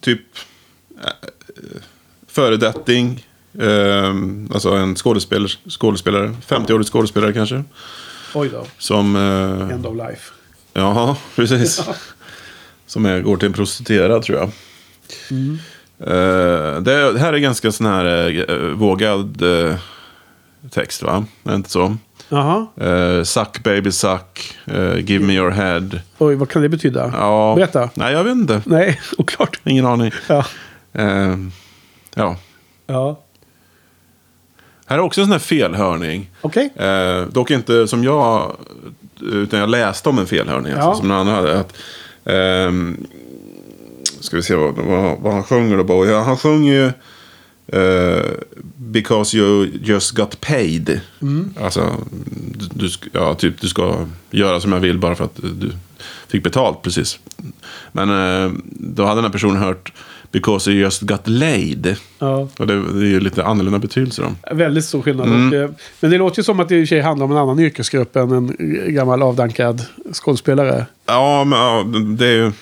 typ uh, föredetting. Uh, alltså en skådespelare, skådespelare 50-årig skådespelare kanske. Oj då. Som, uh, End of life. ja, *laughs* precis. som är, går till en prostituerad tror jag. Eh, det, det här är ganska sån här eh, vågad eh, text va? Är det inte så? Jaha. Uh, suck baby suck, eh, give me your head. Oj, vad kan det betyda? Ja. Berätta. Nej, jag vet inte. Nej, *laughs* oklart. Ingen aning. Ja. Eh, ja. Ja. Här är också en sån här felhörning. Okej. Eh, dock inte som jag, utan jag läste om en felhörning. Ja. Alltså, som någon annan hade. Att, ehm, ska vi se vad, vad, vad han sjunger då. Bo. Ja, han sjunger ju eh, Because you just got paid. Mm. Alltså, du, ja, typ, du ska göra som jag vill bara för att du fick betalt precis. Men eh, då hade den här personen hört Because you just got laid. Ja. Och det, det är ju lite annorlunda betydelse då. Väldigt stor skillnad. Mm. Och, eh, men det låter ju som att det i och för sig handlar om en annan yrkesgrupp än en gammal avdankad skådespelare. Ja, men ja, det är ju...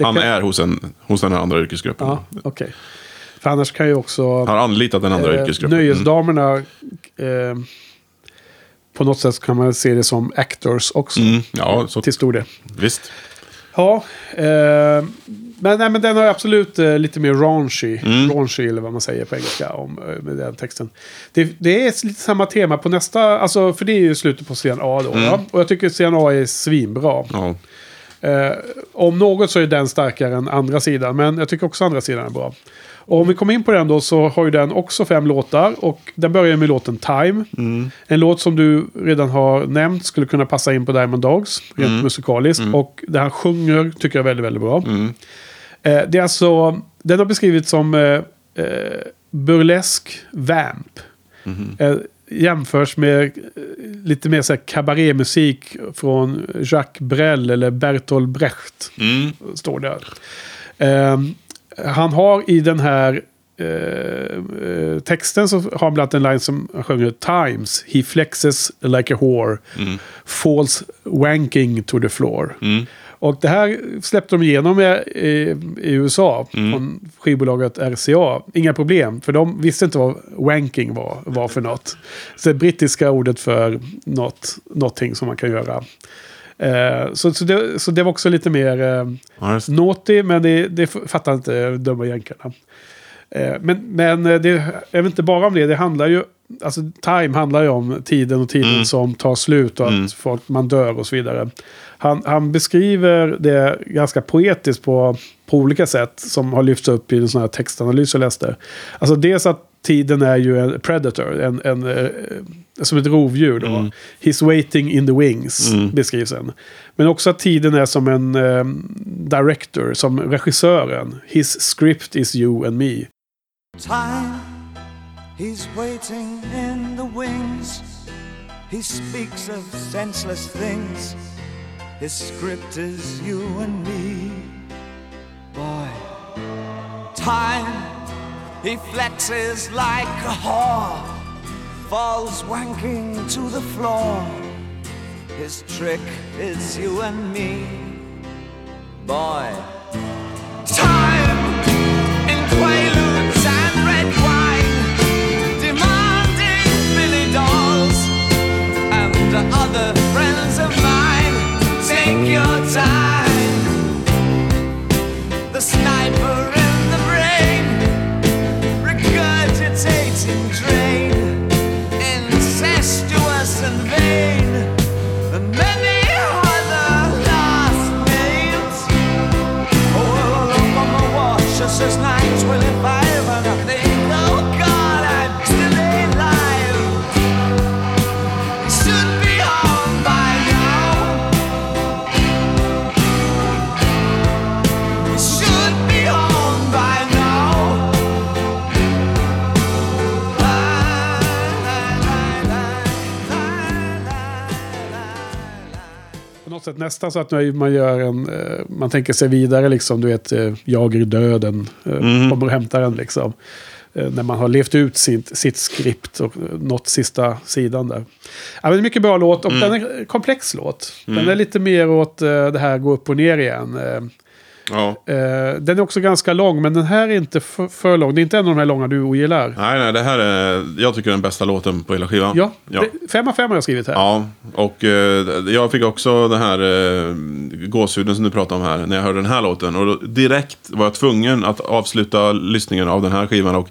Han kan- är hos, en, hos den här andra yrkesgruppen. Ja, okej. För annars kan ju också Har anlitat den andra eh, yrkesgruppen. nöjesdamerna eh, på något sätt kan man se det som actors också. Mm. Mm. Ja, så, Till stor del. visst. Ja, eh, men, nej, men den har absolut eh, lite mer raunchy. Mm. Raunchy eller vad man säger på engelska om eh, med den texten. Det, det är lite samma tema på nästa, alltså för det är ju slutet på scen A då. Ja? Och jag tycker scen A är svinbra. Mm. Ja. Eh, om något så är den starkare än andra sidan, men jag tycker också andra sidan är bra. Och om vi kommer in på den då så har ju den också fem låtar och den börjar med låten Time. En låt som du redan har nämnt skulle kunna passa in på Diamond Dogs, rent musikaliskt. Och det han sjunger tycker jag är väldigt, väldigt bra. Eh, det är alltså, den har beskrivits som eh, eh, burlesk vamp. Eh, jämförs med eh, lite mer så kabarémusik från Jacques Brel eller Bertolt Brecht. Mm. Står där. Eh, han har i den här eh, eh, texten så har han bland annat en line som han sjunger Times, he flexes like a whore, falls wanking to the floor. Och det här släppte de igenom i, i, i USA från skivbolaget RCA. Inga problem, för de visste inte vad wanking var, var för något. Så det brittiska ordet för något, någonting som man kan göra. Eh, så, så, det, så det var också lite mer eh, Ja, naughty, men det, det fattar inte dumma jänkarna. Eh, men men eh, det är väl inte bara om det, det handlar ju... Alltså time handlar ju om tiden och tiden som tar slut och att folk, man dör och så vidare. Han, han beskriver det ganska poetiskt på, på olika sätt som har lyfts upp i en sån här textanalys jag läste. Alltså dels att tiden är ju en predator, en, en, eh, som ett rovdjur. Då. He's waiting in the wings, beskrivs den. Men också att tiden är som en eh, director, som regissören. His script is you and me. Time, he's waiting in the wings. He speaks of senseless things. His script is you and me. Boy, time, he flexes like a whore, falls wanking to the floor. His trick is you and me. Boy, time in quaaludes and red wine, demanding Billy dolls and other friends of mine. Take your time. Sätt nästan så att man gör en... eh, Man tänker sig vidare liksom. Du vet, eh, jager döden. eh, Kommer och hämtar en liksom. När man har levt ut sitt, sitt skript och nått sista sidan där. Ja, men mycket bra låt och den är komplex låt. Den är lite mer åt det här gå upp och ner igen. Eh, Ja. eh, Den är också ganska lång men den här är inte för, för lång. Det är inte en av de här långa du ogillar. Nej, nej, det här är, jag tycker den bästa låten på hela skivan. Ja, ja. Det, fem av fem har jag skrivit här. Ja, och eh, jag fick också den här eh, gåshuden som du pratade om här när jag hörde den här låten. Och då, direkt var jag tvungen att avsluta lyssningen av den här skivan och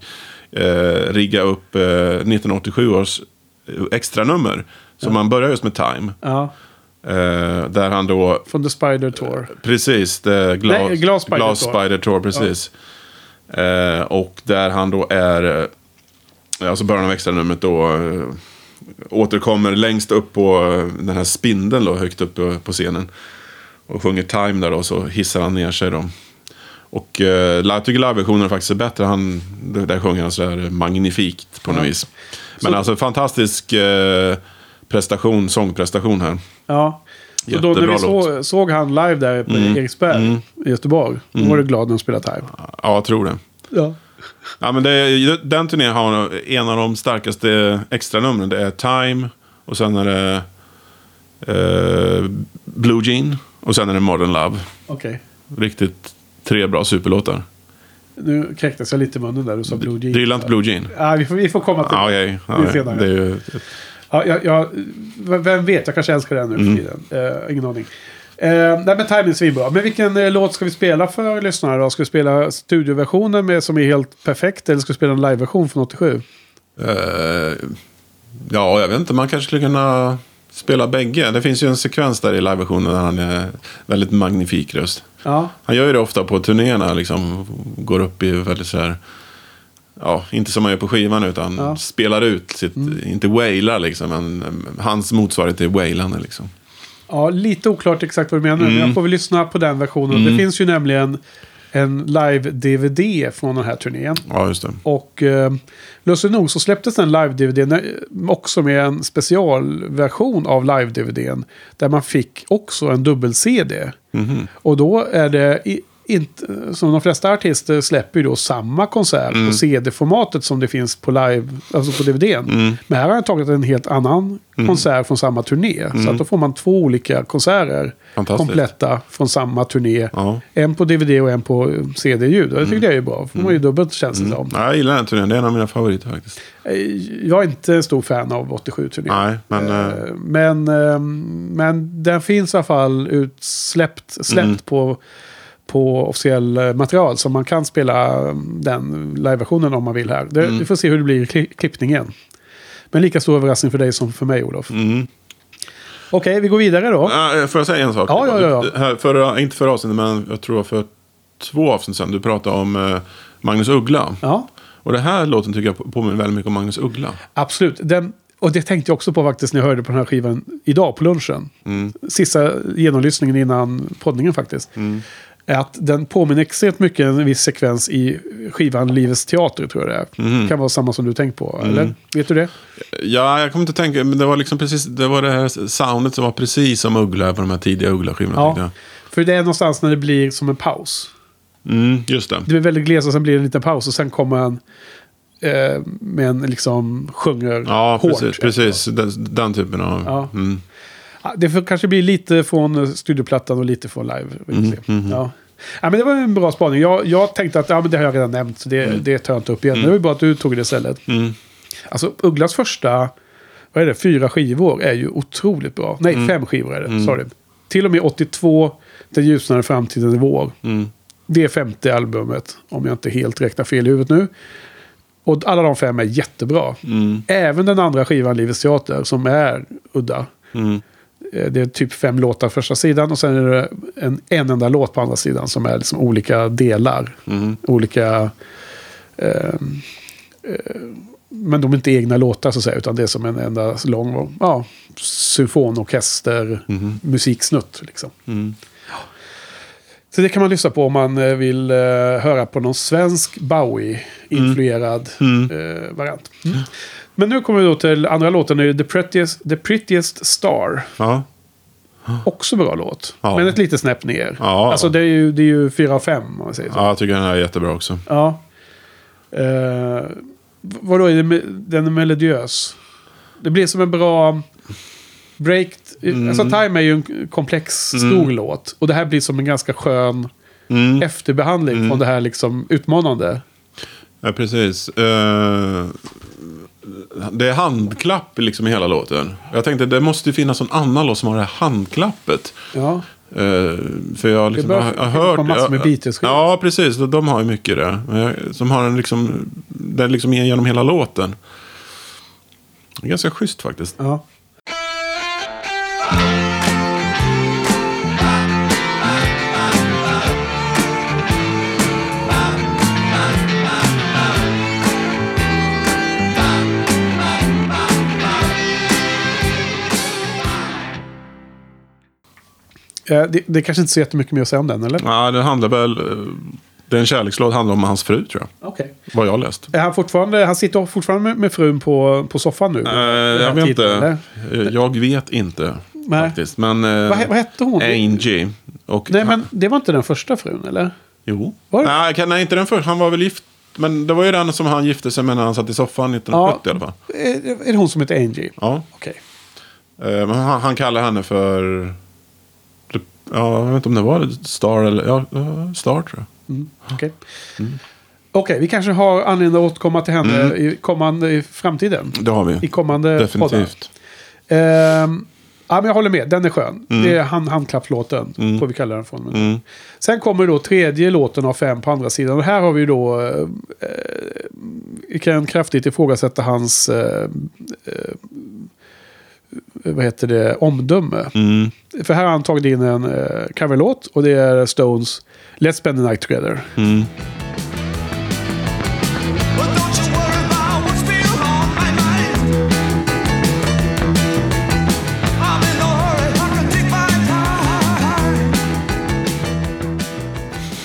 eh, rigga upp eh, 1987 års extra nummer. Så man börjar just med Time. Ja, Eh, där han då, från The Spider Tour. precis, det, glas, Nej, Glass Spider Glass Tour. Spider Tour, precis. Eh, och där han då är, eh, alltså början av extra numret då, eh, återkommer längst upp på eh, den här spindeln då, högt upp på- scenen. Och sjunger Time där då, så hissar han ner sig då. Och eh, jag tycker live-versionen faktiskt är bättre. Han, där sjunger han sådär magnifikt på något vis. Men Så- alltså fantastisk eh, prestation, sångprestation här. Ja. Så då när vi så, såg han live där på Eriksberg i Göteborg. Då var du glad när de spelade Time. Ja, jag tror det. Ja. Ja, men det den turnén har en av de starkaste extra numren. Det är Time och sen är det eh, Blue Jean och sen är det Modern Love. Okej. Riktigt tre bra superlåtar. Nu kräktes jag lite i munnen där du sa Blue Jean. Du gillar inte Blue Jean? Ja, vi, får, vi får komma till okej. ja, Det är senare. det är ju, Ja, jag, jag, vem vet, jag kanske älskar den nu Mm. för tiden. Eh, ingen aning. Eh, nej men Time är svinbra. Men vilken eh, låt ska vi spela för lyssnarna då? Ska vi spela studioversionen med, som är helt perfekt eller ska vi spela en liveversion från 87? eh, ja, jag vet inte. Man kanske skulle kunna spela bägge. Det finns ju en sekvens där i liveversionen där han är väldigt magnifik röst. Ja, Han gör ju det ofta på turnéerna, liksom. Går upp i väldigt så här... Ja, inte som man gör på skivan utan Ja. spelar ut sitt, inte wailar liksom, men eh, hans motsvarighet till wailande liksom. ja lite oklart exakt vad du menar. Mm. Men jag får väl lyssna på den versionen. Det finns ju nämligen en live-DVD från den här turnén. Ja, just det. Och eh, lustigt nog så släpptes den live-DVDn eh, också med en specialversion av live-DVDn. Där man fick också en dubbel-CD. Mhm. Och då är det inte, som de flesta artister släpper ju då samma konsert Mm. på CD-formatet som det finns på live, alltså på DVDn. Mm. Men här har jag tagit en helt annan konsert från samma turné. Så att då får man två olika konserter kompletta från samma turné. Ja. En på DVD och en på CD-ljud. Det tycker jag är bra. får man ju dubbelt känns det som. Ja, jag gillar den turnén. Det är en av mina favoriter faktiskt. Eh, Jag är inte en stor fan av 87-turnén. Nej, men... Eh, Men, men den finns i alla fall utsläppt släppt Mm. på, på officiell eh, material. Så man kan spela eh, den liveversionen om man vill här. Det, Mm. Vi får se hur det blir i kli- klippningen. Men lika stor överraskning för dig som för mig Olof. Mm. Okej, vi går vidare då. Ja, får jag säga en sak? Ja, ja, ja, Här, förra, inte förra avsnittet, men jag tror för två avsnitt sedan. Du pratade om eh, Magnus Uggla. Ja, Och det här låten tycker jag påminner väldigt mycket om Magnus Uggla. absolut. Den, och det tänkte jag också på faktiskt när jag hörde på den här skivan idag på lunchen. Mm. Sista genomlyssningen innan poddningen faktiskt. Är att den påminner extremt mycket en viss sekvens i skivan Livets Teater tror jag det är. Mm. kan vara samma som du tänkt på, eller? Vet du det? Ja, jag kommer inte att tänka, men det var liksom precis, det var det här soundet som var precis som Uggla på de här tidiga Uggla-skivorna. Ja. För det är någonstans när det blir som en paus. Mm, just det. Det blir väldigt glest och sen blir det en liten paus och sen kommer han eh, med en liksom sjunger Ja, hårt. precis. precis. Den, den typen av... Ja. Mm. Ja, Det får kanske bli lite från eh, studioplattan och lite från live. Mm, får se. Ja. Ja, men det var en bra spaning. Jag, jag tänkte att ja, men det har jag redan nämnt, så det, det tar jag inte upp igen. Det var bra att du tog det istället. Mm. Alltså Ugglas första, vad är det, fyra skivor är ju otroligt bra. Nej, Mm. fem skivor är det. Sorry. Till och med 82, Den ljusnare framtiden är vår. Mm. Det är femte albumet, om jag inte helt räknar fel i huvudet nu. Och alla de fem är jättebra. Mm. Även den andra skivan, Livets Teater, som är udda. Mm. Eh, Det är typ fem låtar första sidan och sen är det en, en enda låt på andra sidan som är liksom olika delar. Mm. Olika... Eh, eh, men de är inte egna låtar så att säga, utan det är som en enda lång ja, symfonorkester, musiksnutt. Liksom. Mm. Så det kan man lyssna på om man eh, vill eh, höra på någon svensk Bowie-influerad eh, variant. Mm. Men nu kommer vi då till andra låten, det är The Prettiest, The Prettiest Star. Ja. Också bra låt. Ja. Men ett litet snäpp ner. Ja. Alltså det är ju, det är ju fyra av fem om man säger så. ja, jag tycker den här är jättebra också. Ja. Eh, vadå, är det, den är melodiös? Det blir som en bra break. Mm. Alltså Time är ju en komplex, stor låt. Och det här blir som en ganska skön Mm. efterbehandling från det här liksom utmanande. Ja, precis. Eh, det är handklapp liksom i hela låten. Jag tänkte det måste ju finnas en annan låt som har det här handklappet. Ja. Eh, för jag liksom bör har, har finnas hört... massor med ja, Beatles-skivor. Ja, precis. De, har ju mycket det. Jag- Som har en liksom... Den liksom genom hela låten. Det är ganska schysst faktiskt. ja. Det, det är kanske inte så jättemycket mer att säga om den, eller? Ja, det handlar väl... eh, Det är en kärlekslåt, handlar om hans fru tror jag. Okej. Vad jag har läst. Är han fortfarande, han sitter fortfarande med, med frun på, på soffan nu? Eh, Den här jag vet tiden, inte. Eh, Jag vet inte. Nej. Faktiskt. Men... eh, Vad, vad hette hon? Angie. Och Nej, men det var inte den första frun, eller? Jo. Var det? Nej, kan- nej, inte den första. Han var väl gift. Men det var ju den som han gifte sig med när han satt i soffan 1970 i alla fall. Är, är det hon som heter Angie? Ja. Okej. Eh, Men han, han kallar henne för... Ja, jag vet inte om det var Star eller... Ja, eh, Star tror jag. Mm, Okej, Mm. Okej, vi kanske har anledning att återkomma till henne i, kommande, i framtiden. Det har vi. I kommande poddar. Definitivt. Ehm, ja, men jag håller med, den är skön. Det är hand, handklappslåten, får vi kalla den från. Mm. Sen kommer då tredje låten av fem på andra sidan. Och här har vi då... Eh, vi kan kraftigt ifrågasätta hans... Eh, eh, vad heter det? Omdöme. Mm. För här har han tagit in en eh, coverlåt och det är Stones Let's Spend the Night Together. Mm.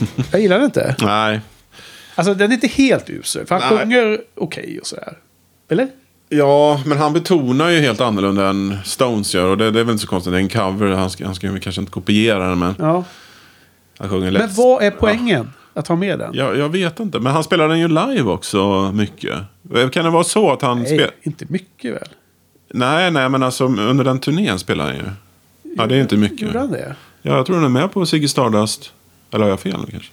*laughs* Jag gillar den inte. Nej. Alltså den är inte helt usel. För han Nej. sjunger okej och sådär. Eller? Ja, men han betonar ju helt annorlunda än Stones gör. Och det, det är väl inte så konstigt. Det är en cover. Han ska, han ska kanske inte kopiera den. Men Ja. Han sjunger Men lätt. vad är poängen att ha med den? Jag, jag vet inte, men han spelar den ju live också mycket. Kan det vara så att han Nej, spelar... inte mycket väl? Nej, nej, men alltså under den turnén spelar han ju. Ja, det är inte mycket. Gjorde han det? Ja, jag tror han är med på Ziggy Stardust. Eller har jag fel nu kanske?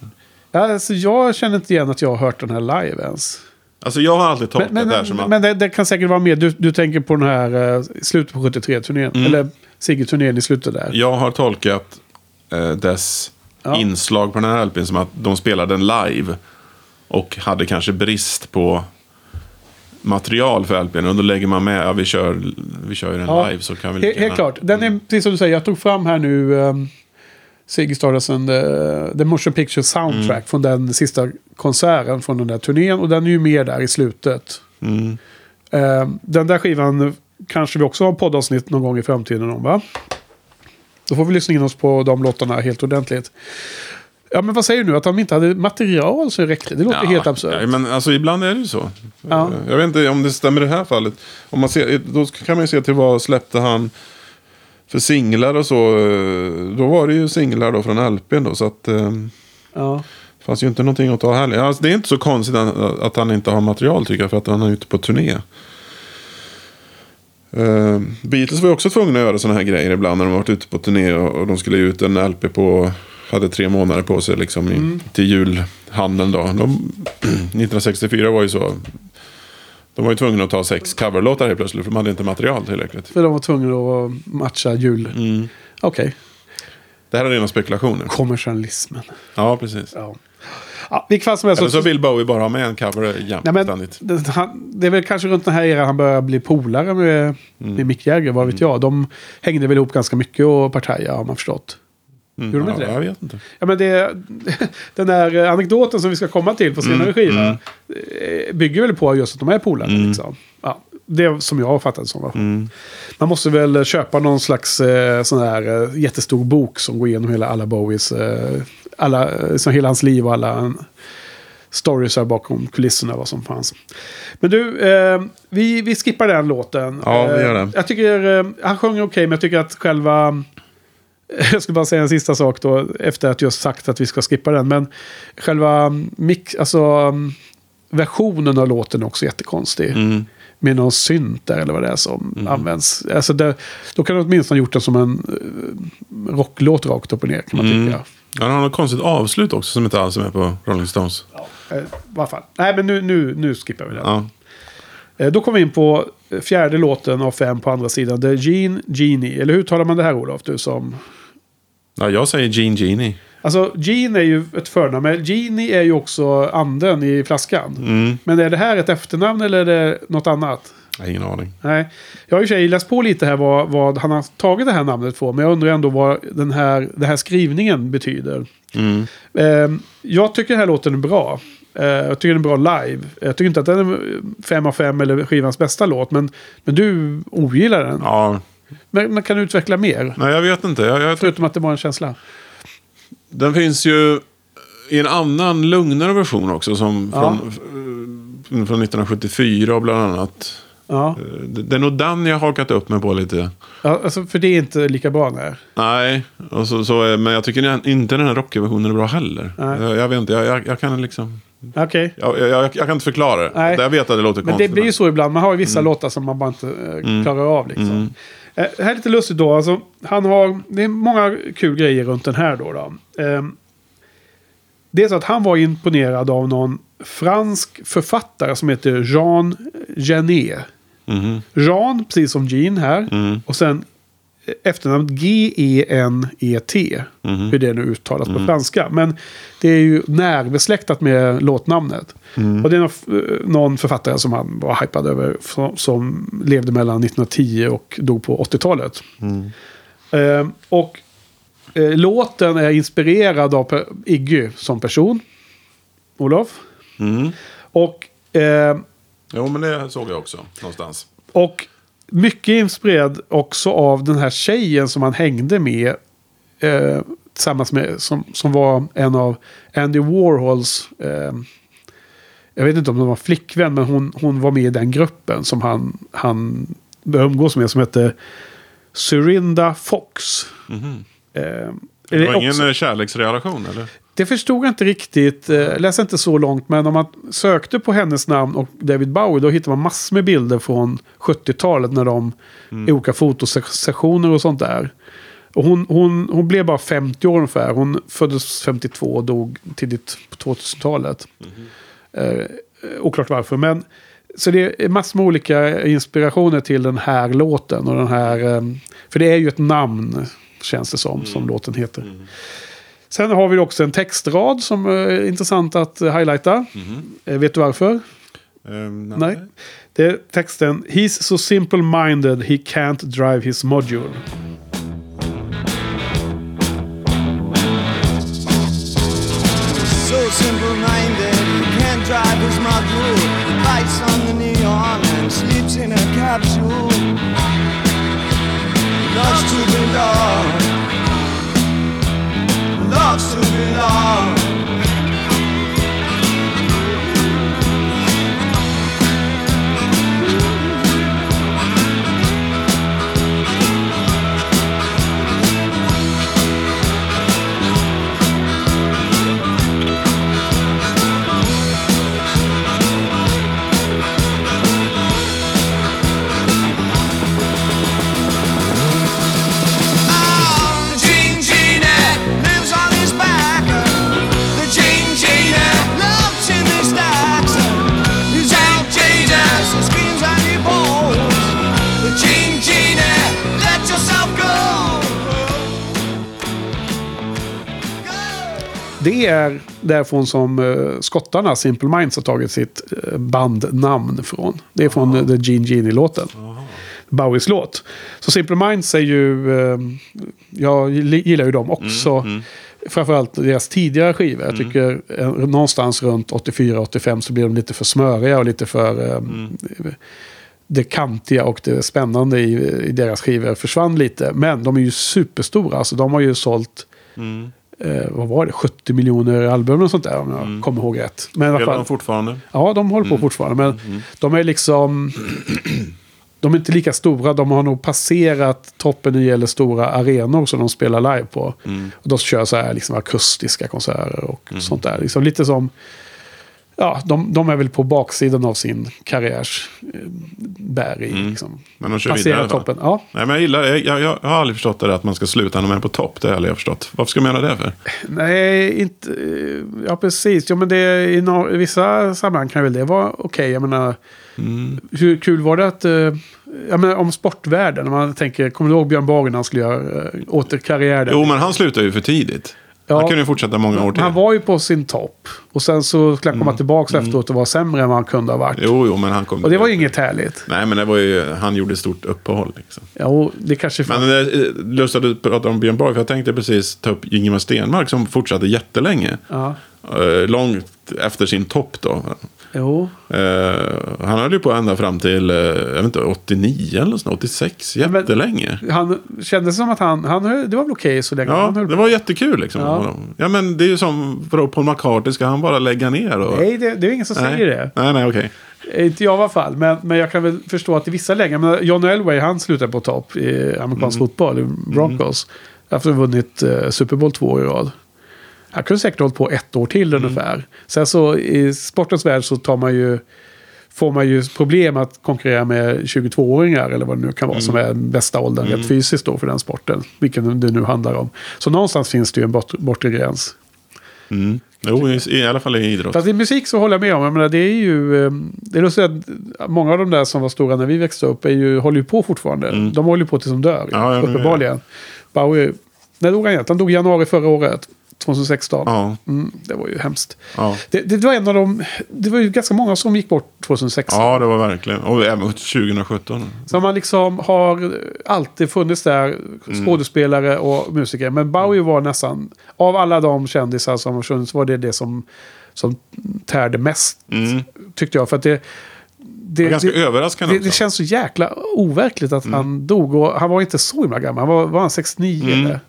Ja, alltså, jag känner inte igen att jag har hört den här live ens. Alltså jag har alltid tolkat Men, det här men, som men, att... men det, det kan säkert vara med. Du, du tänker på den här uh, slutet på 73-turnén. Mm. Eller Sigge-turnén i slutet där. Jag har tolkat eh, dess Ja. inslag på den här LPn som att de spelade den live. Och hade kanske brist på material för LPn. Och då lägger man med, ja vi kör, vi kör ju den Ja, live så kan vi He- helt gärna- klart. Den är precis som du säger. Jag tog fram här nu um, Ziggy Stardust and the, the Motion Picture Soundtrack Mm. från den sista konserten från den där turnén. Och den är ju med där i slutet. Mm. Ehm, den där skivan kanske vi också har poddavsnitt någon gång i framtiden om va? Då får vi lyssna in oss på de låtarna helt ordentligt. Ja men vad säger du nu? Att de inte hade material så räckte? Det låter helt absurt. Ja, men alltså ibland är det ju så. Ja. Jag vet inte om det stämmer i det här fallet. Om man ser, då kan man ju se till vad släppte han för singlar och så. Då var det ju singlar då från LPn då. Så att eh, Ja. Fanns ju inte någonting att ta heller. Alltså, det är inte så konstigt att, han inte har material tycker jag. För att han är ute på turné. Uh, Beatles var ju också tvungna att göra sådana här grejer ibland när de varit ute på turné och, och de skulle ge ut en LP på, hade tre månader på sig liksom i, till julhandeln då. De, *clears throat* 1964 var ju så. De var ju tvungna att ta sex coverlåtar helt plötsligt för de hade inte material tillräckligt. För de var tvungna att matcha jul. Mm. Okej. Det här är rena spekulationer. Kommersialismen. Ja, precis. Ja. Ja, vilket fall som helst. Eller så vill Bowie bara ha med en cover jämt Nej, men, ständigt. det, han, det är väl kanske runt den här eran han börjar bli polare med, Mm. med Mick Jagger, vad vet jag. De hängde väl ihop ganska mycket och partaja har man förstått. Mm. Gjorde de ja, inte det? Jag vet inte. Ja, men det, *laughs* den där eh, anekdoten som vi ska komma till på senare Mm, skiva mm. eh, bygger väl på just att de är polare. Mm. Liksom. Ja, det är som jag har fattat det som. Mm. Man måste väl köpa någon slags eh, sån här eh, jättestor bok som går igenom hela alla Bowies, eh, alla, eh, så hela hans liv och alla stories här bakom kulisserna vad som fanns. Men du, eh, vi, vi skippar den låten. Ja, vi gör Eh, det. Jag tycker, eh, han sjunger okej, men jag tycker att själva... *laughs* Jag ska bara säga en sista sak då, efter att just sagt att vi ska skippa den. Men själva mix, alltså, mm, versionen av låten är också jättekonstig. Mm. Med någon synt där eller vad det är som används. Alltså det, då kan du åtminstone ha gjort det som en eh, rocklåt rakt upp och ner kan man Mm. tycka. Ja, han har något konstigt avslut också som inte alls är med på Rolling Stones. Eh, I alla fall. Nej, men nu, nu, nu skippar vi den. Ja. Eh, Då kommer vi in på eh, fjärde låten av fem på andra sidan. The Gene Genie. Eller hur talar man det här Olof? Du som... ja, jag säger Gene Genie. Alltså Gene är ju ett förnamn. Men Genie är ju också anden i flaskan. Mm. Men är det här ett efternamn eller är det något annat? Jag har ingen aning. Nej. Jag har i och för sig läst på lite här vad, vad han har tagit det här namnet på. Men jag undrar ändå vad den här, den här skrivningen betyder. Mm. Eh, jag tycker den här låten är bra. Eh, jag tycker den är bra live. Jag tycker inte att den är fem av fem eller skivans bästa låt. Men, men du ogillar den. Ja, Men, men kan utveckla mer? nej jag vet inte. Jag, jag, Förutom att det var en känsla. den finns ju i en annan lugnare version också. Som Ja. från, eh, från 1974 och bland annat. Ja. Eh, Det det är nog den jag har hakat upp mig på lite. ja alltså, för det är inte lika bra där. Nej, och så, så, är- men jag tycker inte den här rockversionen är bra heller. Jag, jag vet inte, jag, jag, jag kan liksom... Okej. Jag, jag, jag, kan inte förklara det. Nej. Jag vet att det låter Men det konstigt. blir ju så ibland. Man har ju vissa låtar som man bara inte eh, klarar av. Liksom. Mm. Eh, det här är lite lustigt då. Alltså, han har, det är många kul grejer runt den här då. då. Eh, det är så att han var imponerad av någon fransk författare som heter Jean Genet. Mhm. Jean, precis som Jean här. Mm. Och sen eh, efternamnet G-E-N-E-T. Mhm. Hur det nu uttalas på franska. Men det är ju närbesläktat med låtnamnet. Mm. Och det är någon, eh, författare som han var hypad över. Som, levde mellan 1910 och dog på 80-talet. Mm. Eh, och eh, låten är inspirerad av Iggy som person. Olof. Mm. Och eh, Jo, men det såg jag också någonstans. Och mycket inspirerad också av den här tjejen som han hängde med. Eh, tillsammans med, som, som var en av Andy Warhols. Eh, jag vet inte om de var flickvän, men hon, hon var med i den gruppen som han, han umgås med. Som hette Syrinda Fox. Mhm. Eh, Det var ingen också- kärleksrelation eller? Det förstod jag inte riktigt. Eh, Jag läste inte så långt. Men om man sökte på hennes namn och David Bowie. Då hittar man massor med bilder från 70-talet. När de i olika fotosessioner och sånt där. Och hon, hon, hon blev bara 50 år ungefär. Hon föddes 52 och dog tidigt på 2000-talet. Eh, oklart varför. Men, så det är massor med olika inspirationer till den här låten. Och den här, eh, för det är ju ett namn, känns det som, som låten heter. Sen har vi också en textrad som är intressant att eh, highlighta. Eh, Vet du varför? Ehm, Nej. Det är texten He's so simple-minded he can't drive his module. So simple-minded, he can't drive his module. Lights on the neon and sleeps in a capsule. Loves to belong. Loves to belong. Därifrån som uh, skottarna, Simple Minds, har tagit sitt eh, bandnamn från. Det är från eh, The Gene Genie-låten. Bowies låt. Så Simple Minds är ju... eh, jag gillar ju dem också. Framförallt deras tidigare skivor. Jag tycker eh, någonstans runt 84-85 så blir de lite för smöriga och lite för... eh, det kantiga och det spännande i, i deras skivor försvann lite. Men de är ju superstora. Alltså de har ju sålt... Eh, vad var det? 70 miljoner album och sånt där om jag kommer ihåg rätt. Men Spelar de fortfarande? Ja, de håller på fortfarande. Men de är liksom... *clears throat* De är inte lika stora. De har nog passerat toppen när det gäller stora arenor som de spelar live på. Och de kör så här liksom akustiska konserter och sånt där. Liksom lite som... Ja, de, de är väl på baksidan av sin karriärs eh, berg. Liksom. Men de kör vidare. toppen. Ja. Nej, men jag gillar. Jag, jag, jag har aldrig förstått det där att man ska sluta när man är på topp. Det har jag aldrig förstått. Varför ska man göra det för? Nej, inte... eh, Ja, precis. Ja, men det, i, no, i vissa sammanhang kan väl det vara okej. Jag menar, hur kul var det att... eh, Jag menar, om sportvärlden. När man tänker, kommer du ihåg Björn Borg när han skulle göra uh, återkarriär? där? Jo, men han slutar ju för tidigt. Ja. Han kunde ju fortsätta många år till. Han var ju på sin topp. Och sen så skulle han komma tillbaka efteråt och vara sämre än vad han kunde ha varit. Jo, jo, men han kom... Och det var ju inget härligt. Nej, men det var ju... Han gjorde ett stort uppehåll. Liksom. Jo, det kanske... Men det är lustigt att du pratar om Björn Borg. För jag tänkte precis ta upp Ingemar Stenmark som fortsatte jättelänge. Ja. Eh, långt efter sin topp då. Jo. Eh, han höll ju på ända fram till, eh, jag vet inte, 89 eller sånt, 86. men- Jättelänge. Han kändes som att han... han höll- det var väl okej så länge Ja, han höll det var jättekul liksom. Ja. Ja. men det är ju som Paul McCartney, ska han bara lägga ner? Och... Nej, det, det är ingen som säger det. Nej, nej, okej. Inte jag i alla fall, men, men jag kan väl förstå att i vissa lägen, men John Elway han slutade på topp i amerikansk fotboll, i Broncos. Efter att ha vunnit eh, Super Bowl två år i rad. Han kunde säkert hållit på ett år till ungefär. Sen så i sportens värld så tar man ju, får man ju problem att konkurrera med 22-åringar eller vad det nu kan vara som är den bästa åldern rent fysiskt då för den sporten. Vilken det nu handlar om. Så någonstans finns det ju en bort, bortre gräns. Mm. Jo, i, i alla fall i idrott. Fast i musik så håller jag med om. Jag menar, det är ju... eh, Det är lustigt att många av de där som var stora när vi växte upp är ju, håller ju på fortfarande. De håller ju på tills de dör. Ja, ja, uppenbarligen. Bowie... När dog han egentligen? Han dog i januari förra året. 2016. Ja, Mm, det var ju hemskt. ja. Det, det var en av de... Det var ju ganska många som gick bort 2016. ja, det var verkligen. Och även 2017. Så man liksom har alltid funnits där, Mm. skådespelare och musiker. Men Bowie var nästan, av alla de kändisar som har funnits, var det det som, som tärde mest. Mm. Tyckte jag. För att det... Det, var ganska det, överraskande det, det känns så jäkla overkligt att han dog. Och han var inte så himla gammal. Han var, var han 69 Mm. eller?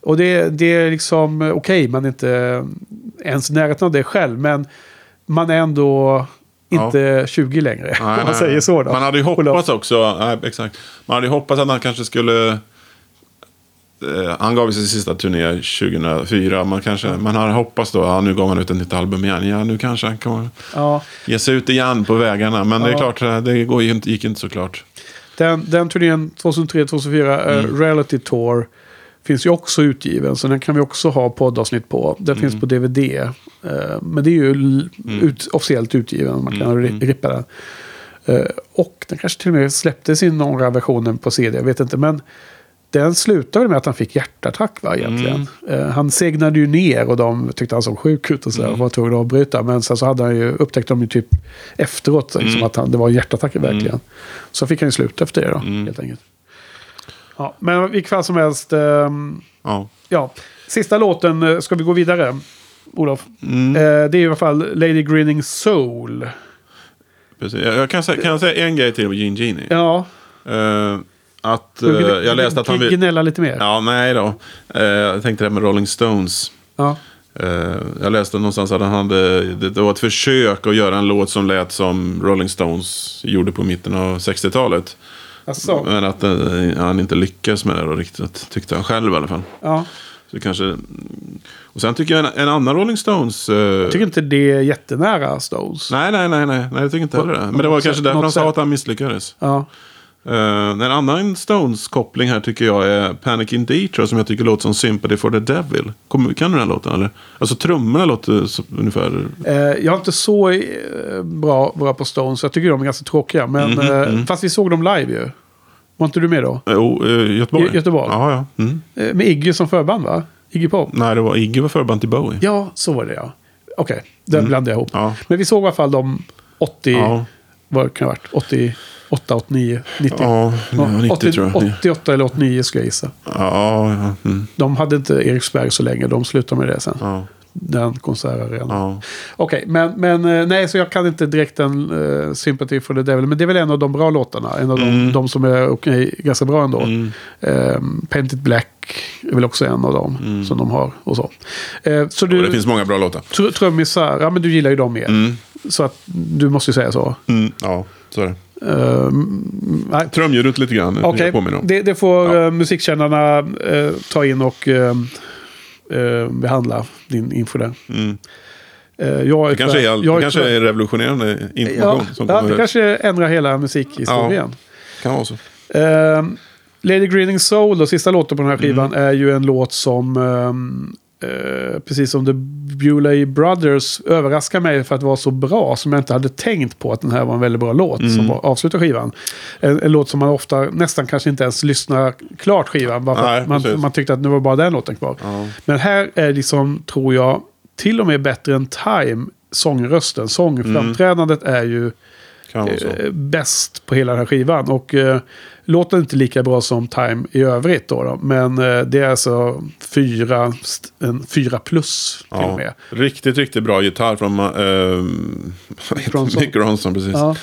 Och det, det är liksom eh, okej, man är inte ens i närheten av det själv. Men man är ändå inte 20 längre. Nej, om man nej, säger så då. Man hade ju hoppats också, nej, exakt. Man hade ju hoppats att han kanske skulle eh, han gav sin sista turné 2004. Man, kanske, man har hoppats då, ja, nu gav han ut ett nytt album igen. Ja, nu kanske han kommer Ja, ge sig ut igen på vägarna. Men det är Ja. klart, eh, det går gick inte så klart. den, den turnén 2003-2004, Mm. uh, Reality Tour, finns ju också utgiven. Så den kan vi också ha poddavsnitt på. Den Mm. finns på DVD. eh, men det är ju l- ut, officiellt utgiven. Man kan Mm. ri- rippa den. Eh, och den kanske till och med släpptes i några versioner på CD. Jag vet inte. Men den slutade med att han fick hjärtattack va, egentligen. Mm. Eh, han segnade ju ner och de tyckte han såg sjuk ut och så Mm. och var tvungen att avbryta. Men sen så hade han ju, upptäckte de ju typ efteråt liksom, Mm. att han, det var en hjärtattack verkligen. Så fick han ju sluta efter det då, Mm. helt enkelt. Ja, men i vilket fall som helst, ehm, Ja. ja. Sista låten, eh, ska vi gå vidare? Olof? Mm. Eh, det är i alla fall Lady Grinning Soul. Precis. Jag, jag kan, säga, kan jag säga en grej till om Gene Genie? Ja, Eh, att, eh, jag läste att han vill... Gnälla lite mer. Ja, nej då. Eh, jag tänkte det här med Rolling Stones. Ja. Eh, jag läste någonstans att han hade, det var ett försök att göra en låt som lät som Rolling Stones gjorde på mitten av 60-talet. Alltså, Men att eh, han inte lyckades med det då riktigt, tyckte han själv i alla fall. ja. Så kanske... Och sen tycker jag en, en annan Rolling Stones... eh, Jag tycker inte det är jättenära Stones. Nej, nej, nej, nej, nej, jag tycker inte heller det. Men det var kanske därför han sa att han misslyckades. Ja. Uh, en annan Stones-koppling här tycker jag är Panic in Detroit som jag tycker låter som Sympathy for the Devil. Kom, kan du den här låten eller? Alltså trummorna låter så, ungefär... Eh, jag är inte så eh, bra, bra på Stones. Jag tycker de är ganska tråkiga. Men, Mhm, eh, Fast vi såg dem live ju. Var inte du med då? Jo, uh, Göteborg. Gö- Göteborg. Ja, ja. Mm. Med Iggy som förband va? Iggy Pop? Nej, det var Iggy var förband till Bowie. Ja, så var det ja. Okej, den blandade jag ihop. Mm. Ja. Men vi såg i alla fall de 80, Ja. Vad kan det ha varit? 88, 89, 90. Ja, det var 90 80, tror jag. 88 eller 89 ska jag gissa. Ja, ja. Mm. De hade inte Eriksberg så länge, de slutade med det sen. ja, Den konsertarenan. ja. Okej, men, men eh, nej, så jag kan inte direkt en uh, Sympathy for the Devil. Men det är väl en av de bra låtarna. En av de, de som är okej, ganska bra ändå. Mm. Um, Painted Black är väl också en av dem som de har. Och så. Eh, så Och det du, finns många bra låtar. tr- trummisar, ja men du gillar ju dem mer. Mm. Så att du måste ju säga så. Mm. Ja, så är det. Ehm, nej. Trumljudet lite grann. om. det, det får Ja. eh, musikkännarna eh, ta in och eh, behandla din info där. Mm. Jag Det kanske, är, jag det kanske är revolutionerande Ja, information ja, kommer. det kanske ändrar hela musikhistorien. kan vara så. Ehm, Lady Greening Soul, och sista låten på den här skivan, Mm. är ju en låt som, eh, precis som The Bewlay Brothers, överraskar mig för att vara så bra som jag inte hade tänkt på att den här var en väldigt bra låt Mm. som avslutar skivan. En, en låt som man ofta nästan kanske inte ens lyssnar klart skivan, bara Nej, man, man tyckte att nu var bara den låten kvar. Ja. Men här är liksom, tror jag, till och med bättre än Time, sångrösten. Sångframträdandet är ju eh, bäst på hela den här skivan. Och eh, låter inte lika bra som Time i övrigt då. då. Men eh, det är alltså fyra, en fyra plus till och Ja, med. riktigt, riktigt bra gitarr från Mick Ronson. *laughs* Mick Ronson. Precis. Ja.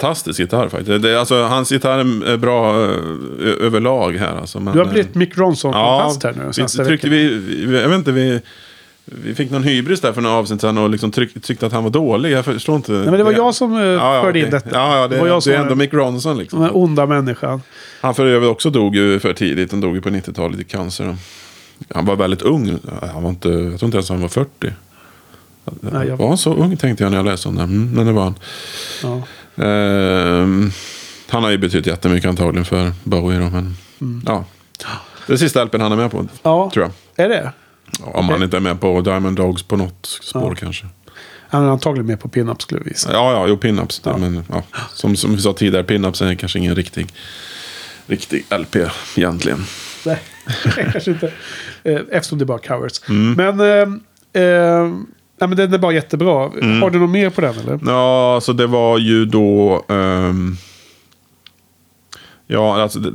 Fantastisk gitarr faktiskt. Det, alltså, hans gitarr är bra eh, ö- överlag här. Alltså, men, Du har eh, blivit Mick Ronson-fantast här nu. vi, senaste tryckte veckan. vi, vi, jag vet inte, vi, vi fick någon hybris där för några avsnitt sedan och liksom tryck, tyckte att han var dålig. Jag förstår inte. Nej, men det var jag som eh, förde in okej. detta. Ja, ja, det, det var jag det är ändå Mick Ronson liksom. den onda människan. Han för övrigt också dog ju för tidigt. Han dog ju på 90-talet i cancer. Han var väldigt ung. Han var inte, jag tror inte ens han var 40. Nej, jag- Var han så ung tänkte jag när jag läste om det. Mm, men det var han. Ja. Ehm, han har ju betytt jättemycket antagligen för Bowie. Då, men, Mm. ja. Det är sista LPn han är med på. ja, Tror jag. är det? Om han inte är med på Diamond Dogs på något spår Ja. kanske. Han är antagligen med på pinup skulle vi visa. Ja, ja, jo, pinups. Ja. Men, ja. Som, som vi sa tidigare, pinups är kanske ingen riktig, riktig LP egentligen. Nej, *laughs* kanske inte. Eh, Eftersom det är bara covers. Mm. Men, eh, eh, nej, men den är bara jättebra. Mm. Har du något mer på den eller? Ja, så det var ju då... ehm, ja, alltså det,